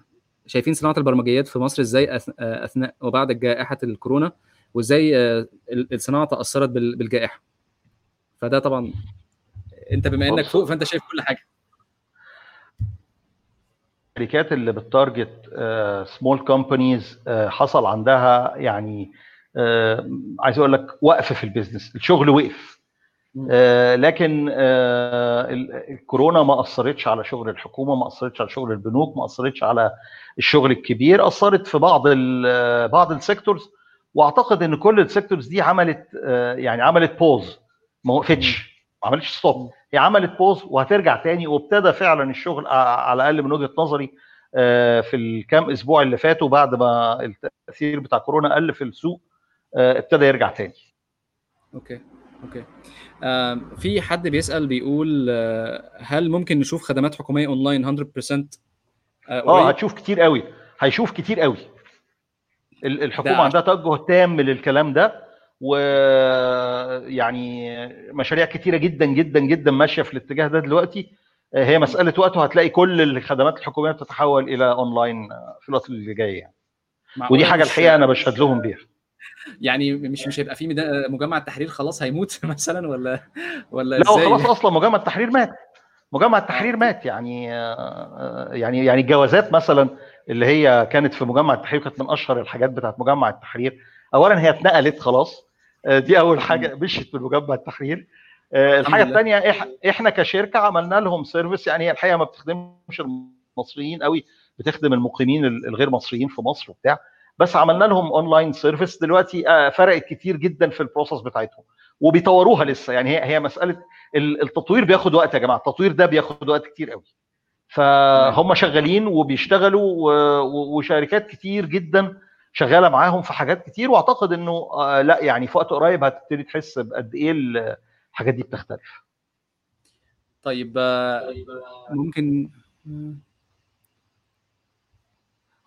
Speaker 1: شايفين صناعة البرمجيات في مصر إزاي أثناء وبعد جائحة الكورونا وإزاي آه الصناعة تأثرت بالجائحة. فده طبعا أنت بما إنك فوق فأنت شايف كل حاجة.
Speaker 2: الشركات اللي بت target small companies حصل عندها يعني آه عايز أقول لك وقف في ال business الشغل وقف. آه لكن آه الكورونا ما أثرتش على شغل الحكومة ما أثرتش على شغل البنوك ما أثرتش على الشغل الكبير أثرت في بعض بعض ال sectors وأعتقد إن كل ال sectors دي عملت يعني عملت pause ما وقفتش ما عملتش stop هي عملت pause وهترجع تاني وابتدى فعلا الشغل على الأقل من وجهة نظري في الكام أسبوع اللي فاتوا بعد ما التأثير بتاع كورونا قل في السوق. ابتدى يرجع تاني.
Speaker 1: أوكي أوكي. آه في حد بيسأل بيقول آه هل ممكن نشوف خدمات حكومية اونلاين 100%
Speaker 2: آه, آه هتشوف كتير قوي. هيشوف كتير قوي. الحكومة عندها توجه تام للكلام ده ويعني مشاريع كتيرة جدا جدا جدا ماشية في الاتجاه ده دلوقتي. هي مسألة وقت وهتلاقي كل الخدمات الحكومية بتتحول إلى اونلاين في الوقت اللي جاي يعني. ودي حاجة الحقيقة أنا بشهد لهم بيها.
Speaker 1: يعني مش مش هيبقى في مجمع التحرير خلاص هيموت <laughs> مثلا ولا ولا
Speaker 2: لا؟ خلاص أصلا مجمع التحرير مات. مجمع التحرير مات يعني يعني يعني الجوازات مثلا اللي هي كانت في مجمع التحرير كانت من أشهر الحاجات بتاعت مجمع التحرير. اولا هي اتنقلت خلاص. دي أول حاجة مشيت من مجمع التحرير. الحاجة الثانية إحنا كشركة عملنا لهم service. يعني هي الحقيقة ما بتخدمش المصريين قوي بتخدم المقيمين الغير مصريين في مصر وبتاع. بس عملنا لهم online service دلوقتي فرقت كتير جدا في البروسس بتاعتهم. وبيطوروها لسه. يعني هي هي مسألة التطوير بياخد وقت يا جماعة. التطوير ده بياخد وقت كتير قوي. فهم شغالين وبيشتغلوا وشركات كتير جدا شغالة معاهم في حاجات كتير. وأعتقد إنه لا يعني في وقت قريب هتبتدي تحس بقد إيه الحاجات دي بتختلف.
Speaker 1: طيب ممكن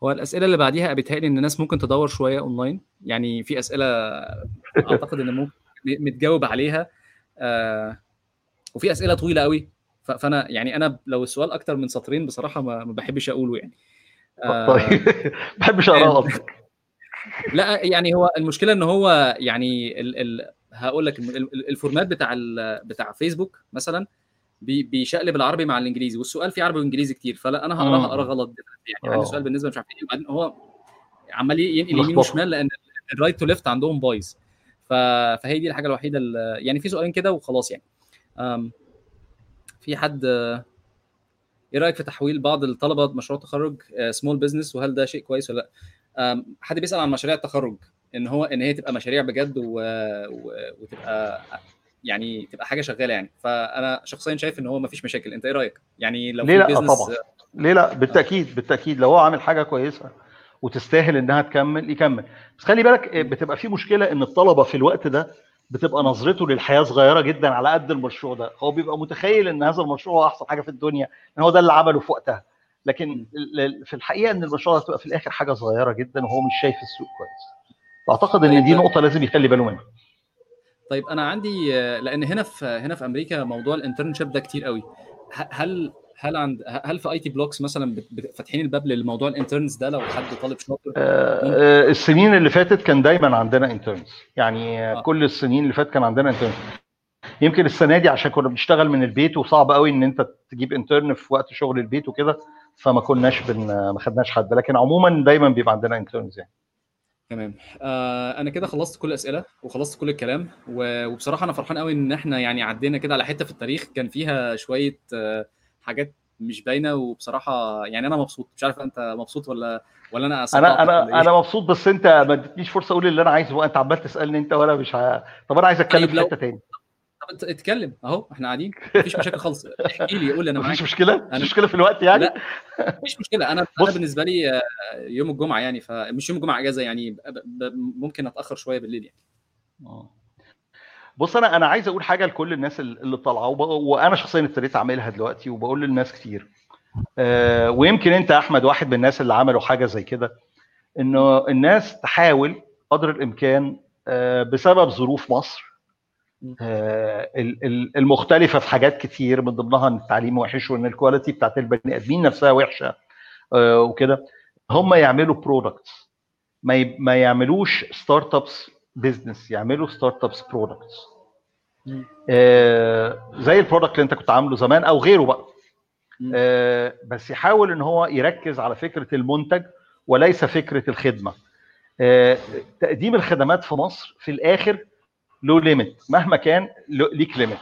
Speaker 1: هو الأسئلة اللي بعديها بيتهيألي إن الناس ممكن تدور شوية أونلاين. يعني في أسئلة أعتقد إن ممكن متجاوب عليها. آه وفي أسئلة طويلة قوي فأنا يعني أنا لو السؤال أكتر من سطرين بصراحة ما, بحبش أقوله يعني.
Speaker 2: آه طيب. <laughs> ما بحبش اقراه قصدك
Speaker 1: لا يعني هو المشكلة إن هو يعني ال ال هقول لك ال format بتاع بتاع فيسبوك مثلا بيشقلب العربي مع الإنجليزي والسؤال فيه عربي وإنجليزي كتير فلا أنا هقرأها اقرا غلط يعني عندي سؤال بالنسبة مش عارف إيه وبعدين هو عمال ينقل يمين وشمال لأن ال right to left عندهم بايظ. فهي دي الحاجة الوحيدة اللي يعني في سؤالين كده وخلاص يعني. في حد إيه رأيك في تحويل بعض الطلبة مشروع تخرج small business وهل ده شيء كويس ولا لأ؟ حد بيسأل عن مشاريع التخرج إن هو إن هي تبقى مشاريع بجد و... و... وتبقى يعني تبقى حاجة شغالة يعني. فأنا شخصيا شايف إن هو ما فيش مشاكل. أنت إيه رأيك؟ يعني لو
Speaker 2: ليه لا؟ طبعا. ليه لا؟ بالتأكيد بالتأكيد. لو هو عامل حاجة كويسة وتستاهل إنها تكمل يكمل. بس خلي بالك بتبقى في مشكلة إن الطلبة في الوقت ده بتبقى نظرته للحياة صغيرة جدا على قد المشروع ده. هو بيبقى متخيل إن هذا المشروع هو أحسن حاجة في الدنيا إن هو ده اللي عمله في وقتها. لكن في الحقيقة إن المشروع ده هتبقى في الآخر حاجة صغيرة جدا وهو مش شايف السوق كويس. فاعتقد إن دي نقطة لازم يخلي باله منها.
Speaker 1: طيب أنا عندي لأن هنا في هنا في أمريكا موضوع الانترنشيب ده كتير قوي. هل هل عند هل في آي تي بلوكس مثلا فاتحين الباب للموضوع ال interns ده لو حد طالب شاطر؟
Speaker 2: آه السنين اللي فاتت كان دايما عندنا interns. يعني آه. كل السنين اللي فاتت كان عندنا interns. يمكن السنة دي عشان كنا بنشتغل من البيت وصعب قوي إن أنت تجيب intern في وقت شغل البيت وكده فما كناش بن ما خدناش حد. لكن عموما دايما بيبقى عندنا interns يعني.
Speaker 1: تمام. آه أنا كده خلصت كل الأسئلة وخلصت كل الكلام وبصراحة أنا فرحان قوي إن إحنا يعني عدينا كده على حتة في التاريخ كان فيها شوية آه حاجات مش باينة وبصراحة يعني أنا مبسوط. مش عارف أنت مبسوط ولا ولا أنا
Speaker 2: أنا أنا أنا مبسوط بس أنت ما ادتنيش فرصة أقول اللي أنا عايزه بقى. أنت عمال تسألني أنت وأنا مش ه... طب أنا عايز أتكلم في حتة تاني.
Speaker 1: اتكلم. اهو إحنا قاعدين. <laughs> مفيش مشاكل خالص. احكي لي قول لي أنا معاك.
Speaker 2: مفيش مشكله مفيش مشكلة في الوقت يعني؟
Speaker 1: لا مفيش مشكلة. أنا أنا بالنسبة لي يوم الجمعة يعني فمش يوم الجمعة إجازة يعني ممكن أتأخر شوية بالليل يعني.
Speaker 2: بص أنا أنا عايز أقول حاجة لكل الناس اللي طالعة وأنا شخصيا ابتديت أعملها دلوقتي وبقول للناس كتير. آه ويمكن أنت أحمد واحد من الناس اللي عملوا حاجة زي كده إنه الناس تحاول قدر الإمكان آه بسبب ظروف مصر آه المختلفة في حاجات كتير من ضمنها إن التعليم وحش وإن ال quality بتاعت البني آدمين نفسها وحشة آه وكده. هم يعملوا products ما ما يعملوش startups business يعملوا startups products زي ال product اللي أنت كنت عامله زمان أو غيره بقى. آه بس يحاول إن هو يركز على فكرة المنتج وليس فكرة الخدمة. آه تقديم الخدمات في مصر في الآخر له limit مهما كان ليك limit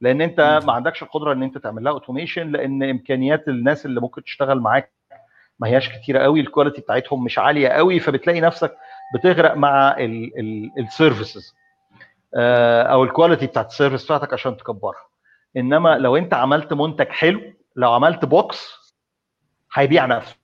Speaker 2: لأن أنت ما عندكش القدرة إن أنت تعمل لها automation لأن إمكانيات الناس اللي ممكن تشتغل معاك ما هياش كتيرة قوي ال quality بتاعتهم مش عالية قوي فبتلاقي نفسك بتغرق مع ال services أو ال quality بتاعت ال service بتاعتك عشان تكبرها. إنما لو أنت عملت منتج حلو لو عملت box هيبيع نفسه.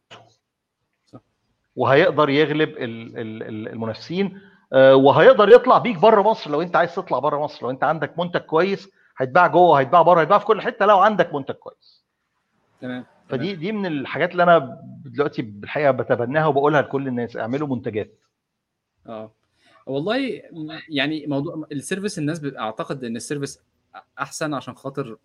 Speaker 2: وهيقدر يغلب المنافسين وهيقدر يطلع بيك بره مصر لو انت عايز تطلع بره مصر. لو انت عندك منتج كويس هيتباع جوه هيتباع بره هيتباع في كل حتة لو عندك منتج كويس.
Speaker 1: تمام
Speaker 2: فدي دي من الحاجات اللي أنا دلوقتي بالحقيقة بتبناها وبقولها لكل الناس اعملوا منتجات.
Speaker 1: آه. والله يعني موضوع ال service الناس أعتقد إن ال service أحسن عشان خاطر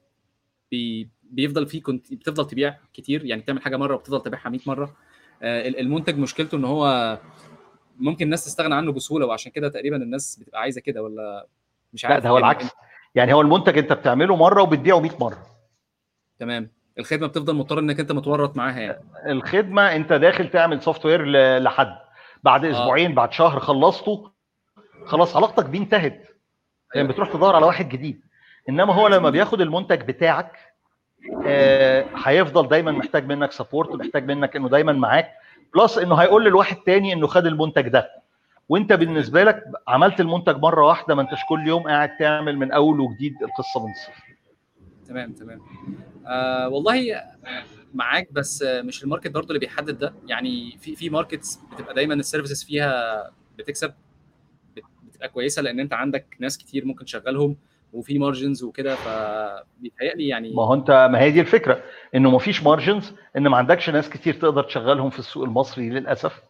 Speaker 1: بي بيفضل فيه كنت بتفضل تبيع كتير يعني تعمل حاجة مرة وبتفضل تبيعها 100 مرة. آه المنتج مشكلته إن هو ممكن الناس تستغنى عنه بسهولة وعشان كده تقريبا الناس بتبقى عايزة كده ولا مش عارف
Speaker 2: لا ده هو العكس. يعني هو المنتج انت بتعمله مرة وبتبيعه 100 مرة.
Speaker 1: تمام. الخدمة بتفضل مضطر إنك أنت متورط معاها يعني.
Speaker 2: الخدمة أنت داخل تعمل software لحد. بعد أسبوعين آه. بعد شهر خلصته خلاص علاقتك بيه انتهت. يعني بتروح تدور على واحد جديد. إنما هو لما بياخد المنتج بتاعك آه هيفضل دايما محتاج منك support محتاج منك إنه دايما معاك. plus انه هيقول لواحد تاني انه خد المنتج ده. وانت بالنسبة لك عملت المنتج مرة واحدة ما انتش كل يوم قاعد تعمل من أول وجديد القصة من الصفر.
Speaker 1: تمام تمام. آه والله معاك بس مش ال market برضه اللي بيحدد ده. يعني في في markets بتبقى دايما ال services فيها بتكسب بتبقى كويسة لأن أنت عندك ناس كتير ممكن تشغلهم. وفي margins وكده فبيتهيألي يعني
Speaker 2: ما هو انت ما هي دي الفكرة انه ما فيش margins ان ما عندكش ناس كتير تقدر تشغلهم في السوق المصري للأسف.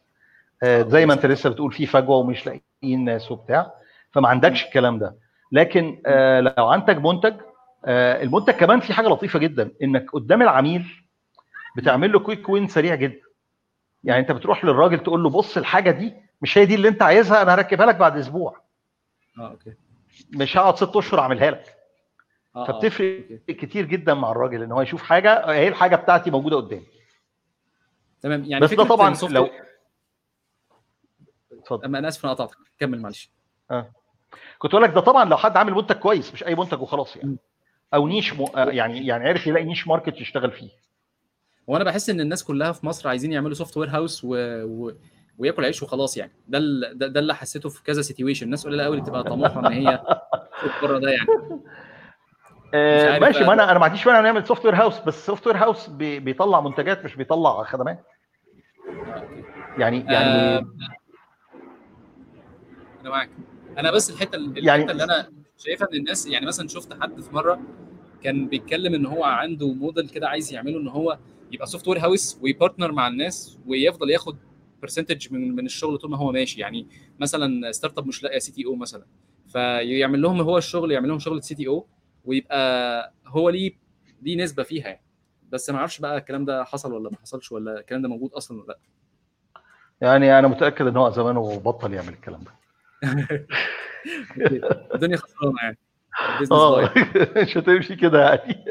Speaker 2: آه زي ما انت لسه بتقول في فجوة ومش لاقيين ناس وبتاع فما عندكش الكلام ده. لكن آه لو عندك منتج آه المنتج كمان في حاجة لطيفة جدا انك قدام العميل بتعمل له quick win سريع جدا. يعني انت بتروح للراجل تقول له بص الحاجة دي مش هي دي اللي انت عايزها أنا هركبها لك بعد أسبوع.
Speaker 1: آه okay.
Speaker 2: مش هقعد ست أشهر أعملها لك. آه فبتفرق آه. كتير جدا مع الراجل إن هو يشوف حاجة هي الحاجة بتاعتي موجودة قدامي
Speaker 1: تمام يعني
Speaker 2: بس ده طبعا لو
Speaker 1: اتفضل. أنا اسف أنا قطعتك. كمل معلش.
Speaker 2: آه. كنت أقول لك ده طبعا لو حد عامل منتج كويس مش أي منتج وخلاص يعني. أو niche م... يعني يعني عرف يلاقي niche market يشتغل فيه.
Speaker 1: وأنا بحس إن الناس كلها في مصر عايزين يعملوا software house و... و... وياكل عيش وخلاص يعني. ده. ده, ده اللي حسيته في كذا situation الناس قليلة قوي اللي تبقى طموحة إن هي بره ده يعني. <laughs>
Speaker 2: آه ماشي. ما أنا أنا ما عنديش مانع نعمل software house بس software house بي... بيطلع منتجات مش بيطلع خدمات. يعني يعني
Speaker 1: آه... أنا معاك. أنا بس الحتة الحتة
Speaker 2: يعني-
Speaker 1: اللي أنا شايفها إن الناس يعني مثلا شفت حد في مرة كان بيتكلم إن هو عنده موديل كده عايز يعمله إن هو يبقى software house وي partner مع الناس ويفضل ياخد percentage من من الشغل طول ما هو ماشي. يعني مثلا startup مش لاقي CTO مثلا. فيعمل لهم هو الشغل يعمل لهم شغل CTO ويبقى هو ليه ليه نسبة فيها يعني. بس ما أعرفش بقى الكلام ده حصل ولا ما حصلش ولا الكلام ده موجود أصلا ولا لأ.
Speaker 2: يعني أنا متأكد إن هو زمانه بطل يعمل الكلام ده. <laughs>
Speaker 1: الدنيا خسرانة يعني. آه. <laughs>
Speaker 2: مش هتمشي كده يعني.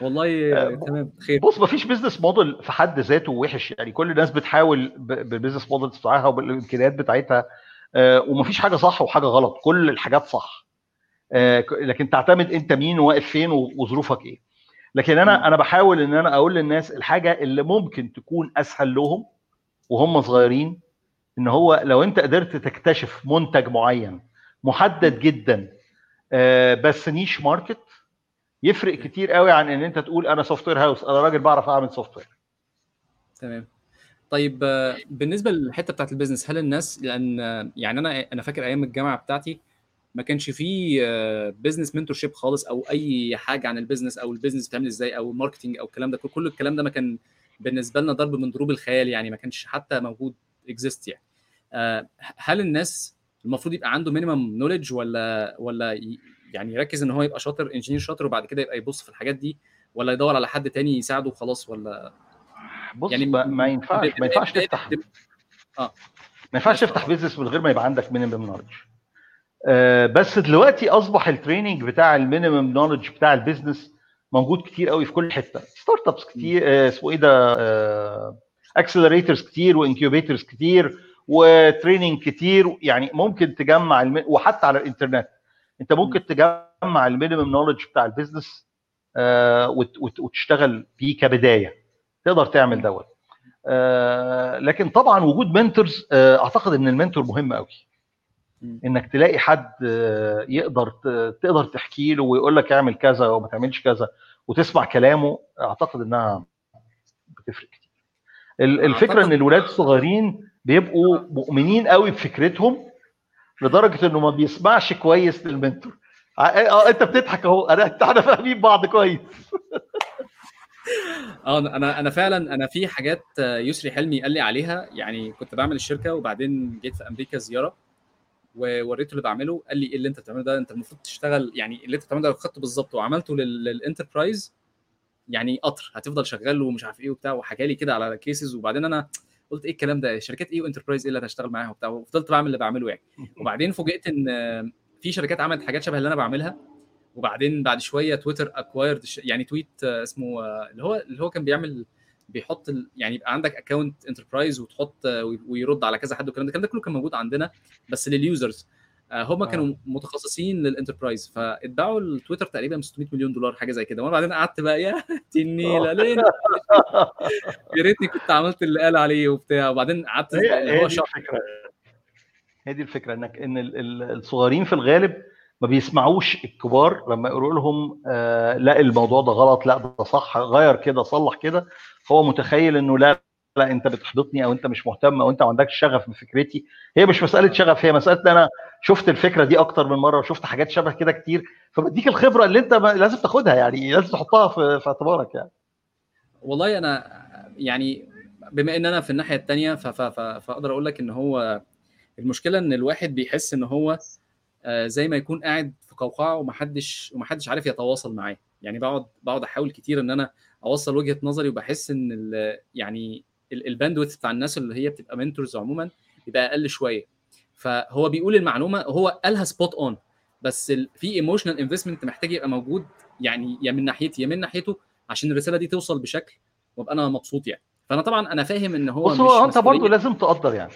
Speaker 1: والله تمام خير.
Speaker 2: بص مفيش business model في حد ذاته وحش. يعني كل الناس بتحاول ب- بال business model بتاعها وبالإمكانيات بتاعتها. آه، ومفيش حاجة صح وحاجة غلط. كل الحاجات صح. آه، لكن تعتمد انت مين وواقف فين وظروفك إيه. لكن أنا أنا بحاول إن أنا أقول للناس الحاجة اللي ممكن تكون أسهل لهم وهم صغيرين إن هو لو أنت قدرت تكتشف منتج معين محدد جدا آه، بس niche market يفرق كتير قوي عن إن أنت تقول أنا software house أنا راجل بعرف أعمل software
Speaker 1: تمام. طيب بالنسبة للحتة بتاعت ال business هل الناس لأن يعني أنا أنا فاكر أيام الجامعة بتاعتي ما كانش فيه business mentorship خالص أو أي حاجة عن ال business أو ال business بتعمل إزاي أو ال marketing أو الكلام ده كل الكلام ده ما كان بالنسبة لنا ضرب من ضروب الخيال يعني ما كانش حتى موجود exist يعني. آه، هل الناس المفروض يبقى عنده minimum knowledge ولا ولا يعني يركز إن هو يبقى شاطر engineer شاطر وبعد كده يبقى يبص في الحاجات دي ولا يدور على حد تاني يساعده وخلاص ولا
Speaker 2: بص يعني ما ينفعش ما ينفعش تفتح
Speaker 1: آه.
Speaker 2: ما ينفعش تفتح business من غير ما يبقى عندك minimum knowledge آه بس دلوقتي أصبح ال training بتاع ال minimum knowledge بتاع ال business موجود كتير قوي في كل حتة. startups كتير آه اسمه إيه ده accelerators آه كتير و incubators كتير و training كتير يعني ممكن تجمع الم... وحتى على الإنترنت. انت ممكن تجمع ال minimum knowledge بتاع ال business آه وت... وت... وتشتغل بيه كبداية. تقدر تعمل دوت. آه لكن طبعا وجود منتورز آه أعتقد إن المنتور مهم قوي إنك تلاقي حد يقدر تقدر تحكي له ويقول لك اعمل كذا وما تعملش كذا وتسمع كلامه أعتقد إنها بتفرق كتير. الفكرة إن الولاد الصغيرين بيبقوا مؤمنين قوي بفكرتهم لدرجة إنه ما بيسمعش كويس للمنتور. آه أنت بتضحك أهو. أنا <laughs> إحنا فاهمين بعض كويس. <laughs>
Speaker 1: آه أنا أنا فعلا أنا في حاجات يسري حلمي قال لي عليها. يعني كنت بعمل الشركة وبعدين جيت في أمريكا زيارة ووريته اللي بعمله. قال لي إيه اللي أنت بتعمله ده؟ أنت المفروض تشتغل يعني اللي أنت بتعمله ده خدته بالظبط. وعملته لل enterprise. يعني قطر هتفضل شغال ومش عارف إيه وبتاع. وحكى لي كده على cases وبعدين أنا قلت إيه الكلام ده؟ شركات إيه و enterprise إيه اللي هشتغل معاها وبتاع؟ وفضلت بعمل اللي بعمله يعني. وبعدين فوجئت إن في شركات عملت حاجات شبه اللي أنا بعملها. وبعدين بعد شوية تويتر acquired يعني tweet اسمه اللي هو اللي هو كان بيعمل بيحط يعني يبقى عندك account enterprise وتحط ويرد على كذا حد والكلام ده. الكلام ده كله كان موجود عندنا بس لل users هم كانوا متخصصين لل enterprise فاتباعوا التويتر تقريبا 600 مليون دولار حاجة زي كده. وأنا بعدين قعدت بقى يا <laughs> النيلة ليه <laughs> يا ريتني كنت عملت اللي قال عليه وبتاع. وبعدين قعدت
Speaker 2: اللي هو شهر. هي دي الفكرة إنك إن الصغيرين في الغالب ما بيسمعوش الكبار لما يقولوا لهم آه لا الموضوع ده غلط لا ده صح غير كده صلح كده. هو متخيل إنه لا لا انت بتحبطني أو انت مش مهتم أو انت ما عندكش شغف بفكرتي. هي مش مسألة شغف هي مسألة إن أنا شفت الفكرة دي أكتر من مرة وشفت حاجات شبه كده كتير. فبديك الخبرة اللي أنت لازم تاخدها يعني لازم تحطها في, في اعتبارك يعني.
Speaker 1: والله أنا يعني بما إن أنا في الناحية الثانية فأقدر أقول لك إن هو المشكلة إن الواحد بيحس إن هو زي ما يكون قاعد في قوقعة ومحدش ومحدش عارف يتواصل معاه. يعني بقعد بقعد أحاول كتير إن أنا أوصل وجهة نظري وبحس إن يعني ال bandwidth بتاع الناس اللي هي بتبقى mentors عموما بيبقى أقل شوية. فهو بيقول المعلومة هو قالها spot on بس في emotional investment محتاج يبقى موجود يعني يا من ناحيتي يا من ناحيته عشان الرسالة دي توصل بشكل وأبقى أنا مبسوط يعني. فأنا طبعا أنا فاهم إن هو
Speaker 2: بص هو أنت برضه لازم تقدر يعني.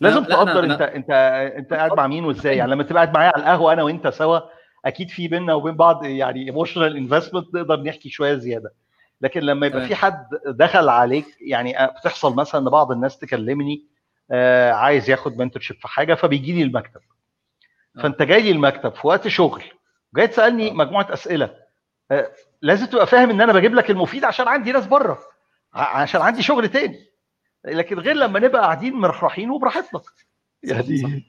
Speaker 2: لازم تقدر أنت أنت أنت قاعد مع مين وإزاي؟ يعني لما تبقى قاعد معايا على القهوة أنا وأنت سوا أكيد في بينا وبين بعض يعني emotional investment نقدر نحكي شوية زيادة. لكن لما يبقى في حد دخل عليك يعني بتحصل مثلا إن بعض الناس تكلمني آه عايز ياخد mentorship في حاجة فبيجي لي المكتب. فأنت جاي لي المكتب في وقت شغل جاي تسألني مجموعة أسئلة آه لازم تبقى فاهم إن أنا بجيب لك المفيد عشان عندي ناس بره عشان عندي شغل تاني. لكن غير لما نبقى قاعدين مرحرحين وبراحتنا.
Speaker 1: يعني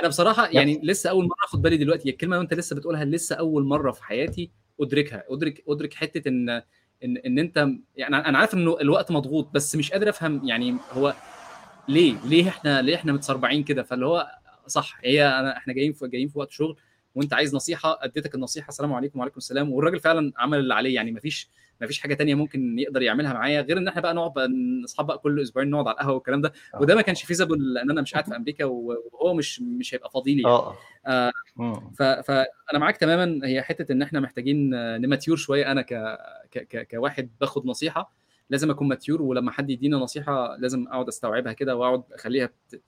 Speaker 1: أنا بصراحة يعني لسه أول مرة أخد بالي دلوقتي الكلمة وانت لسه بتقولها لسه أول مرة في حياتي ادركها ادرك ادرك حتة إن ان إن أنت يعني أنا عارف إنه الوقت مضغوط بس مش قادر أفهم يعني هو ليه؟ ليه إحنا ليه إحنا متسربعين كده؟ فاللي هو صح هي أنا إحنا جايين في جايين في وقت شغل وأنت عايز نصيحة أديتك النصيحة السلام عليكم وعليكم السلام والراجل فعلا عمل اللي عليه يعني مفيش مفيش حاجة تانية ممكن يقدر يعملها معايا غير إن إحنا بقى نقعد بقى أصحاب بقى كل أسبوعين نقعد على القهوة والكلام ده. وده ما كانش feasible لأن أنا مش قاعد في أمريكا وهو مش مش هيبقى فاضي لي يعني. آه فانا معاك تماما. هي حتة إن إحنا محتاجين ن mature شوية. أنا ك ك كواحد باخد نصيحة لازم أكون mature ولما حد يدينا نصيحة لازم أقعد أستوعبها كده وأقعد أخليها ت...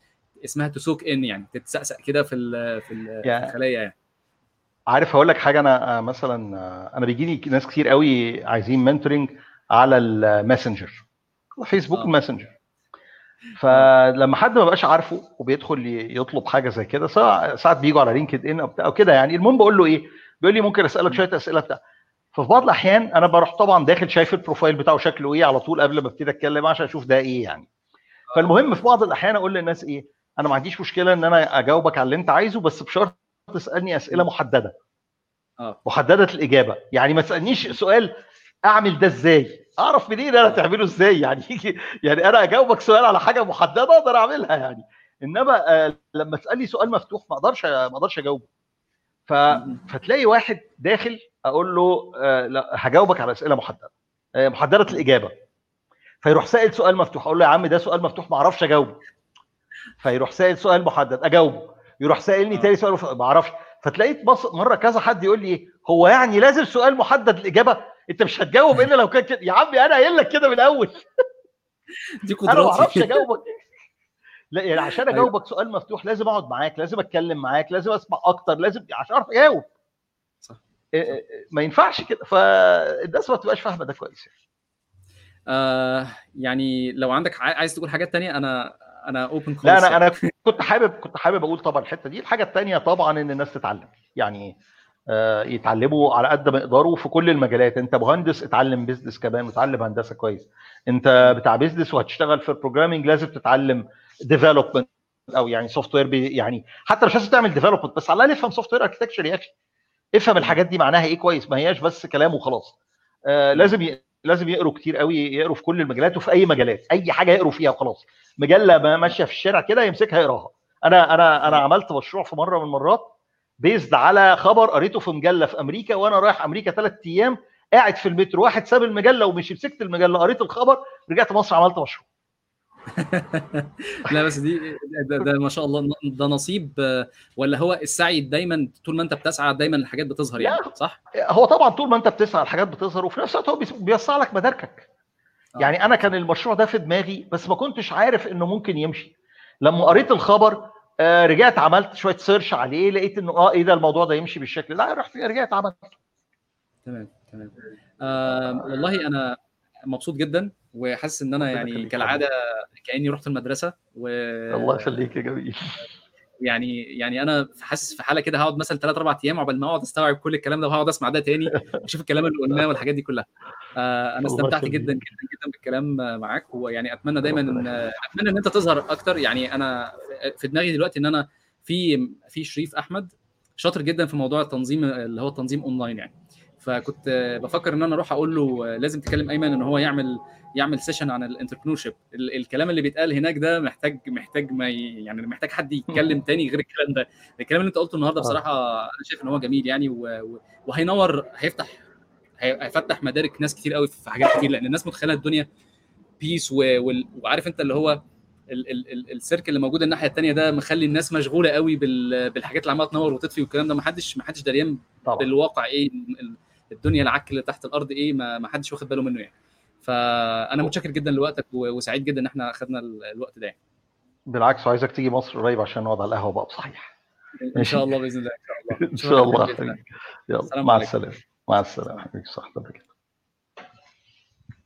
Speaker 1: اسمها to soak in يعني تتسقسق كده في ال في, ال في الخلايا يعني.
Speaker 2: عارف هقول لك حاجة. أنا مثلا أنا بيجي لي ناس كتير قوي عايزين mentoring على ال Messenger Facebook آه. Messenger فلما حد ما بقاش عارفه وبيدخل يطلب حاجة زي كده ساعات بيجوا على LinkedIn أو بتاع أو كده يعني. المهم بقول له إيه؟ بيقول لي ممكن أسألك شوية أسئلة بتاع. ففي بعض الأحيان أنا بروح طبعا داخل شايف ال profile بتاعه شكله إيه على طول قبل ما أبتدي أتكلم عشان أشوف ده إيه يعني. فالمهم في بعض الأحيان أقول للناس إيه؟ أنا ما عنديش مشكلة إن أنا أجاوبك على اللي أنت عايزه بس بشرط تسألني أسئلة محددة.
Speaker 1: آه.
Speaker 2: محددة الإجابة. يعني ما تسألنيش سؤال أعمل ده إزاي؟ أعرف منين أنا تعمله إزاي؟ يعني <laughs> يعني أنا أجاوبك سؤال على حاجة محددة أقدر أعملها يعني. إنما آه، لما تسألني سؤال مفتوح ما أقدرش ما أقدرش أجاوبه. ف... فتلاقي واحد داخل أقول له آه، لا هجاوبك على أسئلة محددة. آه، محددة الإجابة. فيروح سائل سؤال مفتوح أقول له يا عم ده سؤال مفتوح ما أعرفش أجاوبه. فيروح سائل سؤال محدد أجاوبه. يروح سائلني
Speaker 1: آه.
Speaker 2: تاني سؤال ما أعرفش فتلاقيت مرة كذا حد يقول لي إيه هو يعني لازم سؤال محدد الاجابه أنت مش هتجاوب إلا لو كان كده يا عمي أنا قايل لك كده من الأول <laughs>
Speaker 1: دي
Speaker 2: أنا ما أعرفش
Speaker 1: قدراتي
Speaker 2: أجاوبك <laughs> لا يعني عشان
Speaker 1: أيوة.
Speaker 2: أجاوبك سؤال مفتوح لازم أقعد معاك لازم أتكلم معاك لازم أسمع أكتر لازم عشان أعرف أجاوب
Speaker 1: صح.
Speaker 2: إيه، ما ينفعش كده فالناس ما تبقاش فاهمة ده كويس يعني.
Speaker 1: آه يعني لو عندك عاي- عايز تقول حاجات تانية أنا أنا open
Speaker 2: لا
Speaker 1: أنا.
Speaker 2: أنا كنت حابب كنت حابب أقول طبعا الحتة دي. الحاجة الثانية طبعا إن الناس تتعلم. يعني آه، يتعلموا على قد ما يقدروا في كل المجالات. أنت مهندس اتعلم business كمان وتعلم هندسة كويس. أنت بتاع business وهتشتغل في ال programming لازم تتعلم development أو يعني software يعني حتى مش لازم تعمل development بس على الأقل افهم software architecture يا أخي. افهم الحاجات دي معناها إيه كويس. ما هياش بس كلام وخلاص. آه لازم ي... لازم يقروا كتير قوي يقروا في كل المجالات وفي أي مجالات أي حاجة يقروا فيها وخلاص. مجله ما ماشية في الشارع كده يمسكها يقراها. أنا أنا أنا عملت مشروع في مرة من المرات بيزد على خبر قريته في مجلة في أمريكا وأنا رايح أمريكا ثلاث أيام قاعد في المترو واحد ساب المجلة ومش مسكت المجلة قريت الخبر رجعت مصر عملت مشروع. <laughs>
Speaker 1: لا بس دي ده, ده ما شاء الله ده نصيب ولا هو السعي دايما طول ما انت بتسعى دايما الحاجات بتظهر يعني. صح؟
Speaker 2: هو طبعا طول ما انت بتسعى الحاجات بتظهر وفي نفس الوقت هو بيوسع لك مداركك
Speaker 1: آه.
Speaker 2: يعني أنا كان المشروع ده في دماغي بس ما كنتش عارف إنه ممكن يمشي لما قريت الخبر آه، رجعت عملت شوية سيرش عليه لقيت إنه آه إيه ده الموضوع ده يمشي بالشكل ده رحت رجعت عملت
Speaker 1: تمام تمام آه والله أنا مبسوط جدا وحاسس إن
Speaker 2: أنا
Speaker 1: يعني. كالعادة كأني رحت المدرسة و
Speaker 2: الله يخليك يا جميل.
Speaker 1: يعني يعني أنا حاسس في حالة كده هقعد مثلا ثلاث أربع أيام عقبال ما أقعد أستوعب كل الكلام ده وهقعد أسمع ده تاني وأشوف الكلام اللي قلناه والحاجات دي كلها. آه
Speaker 2: أنا
Speaker 1: استمتعت. جدا جدا جدا بالكلام معاك ويعني أتمنى دايما ان أتمنى إن أنت تظهر أكتر. يعني أنا في دماغي دلوقتي إن أنا في في شريف أحمد شاطر جدا في موضوع التنظيم اللي هو التنظيم أونلاين يعني. فكنت بفكر إن أنا أروح أقول له لازم تكلم أيمن إن هو يعمل يعمل session عن ال entrepreneurship الكلام اللي بيتقال هناك ده محتاج محتاج ما يعني محتاج حد يتكلم تاني غير الكلام ده الكلام اللي انت قلته النهارده
Speaker 2: آه.
Speaker 1: بصراحة أنا شايف إن هو جميل يعني وهينور هيفتح هي- هيفتح مدارك ناس كتير قوي في حاجات كتير لأن الناس متخيلة الدنيا peace. وعارف أنت اللي هو ال... ال... ال... السيرك اللي موجود الناحية الثانية ده مخلي الناس مشغولة قوي بال... بالحاجات اللي عمالة تنور وتطفي والكلام ده ما حدش ما حدش دريان بالواقع إيه ال- الدنيا العك اللي تحت الأرض إيه ما حدش واخد باله منه يعني فأنا متشكر جدا لوقتك وسعيد جدا إن إحنا اخذنا ال- الوقت ده. يعني.
Speaker 2: بالعكس وعايزك تيجي مصر قريب عشان نقعد على القهوة بقى بصحيح
Speaker 1: إن شاء الله بإذن الله إن شاء الله. <laughs>
Speaker 2: إن شاء الله.
Speaker 1: شكراً جداً.
Speaker 2: يلا
Speaker 1: السلام
Speaker 2: مع. السلامة. مع السلامة. حبيبي صح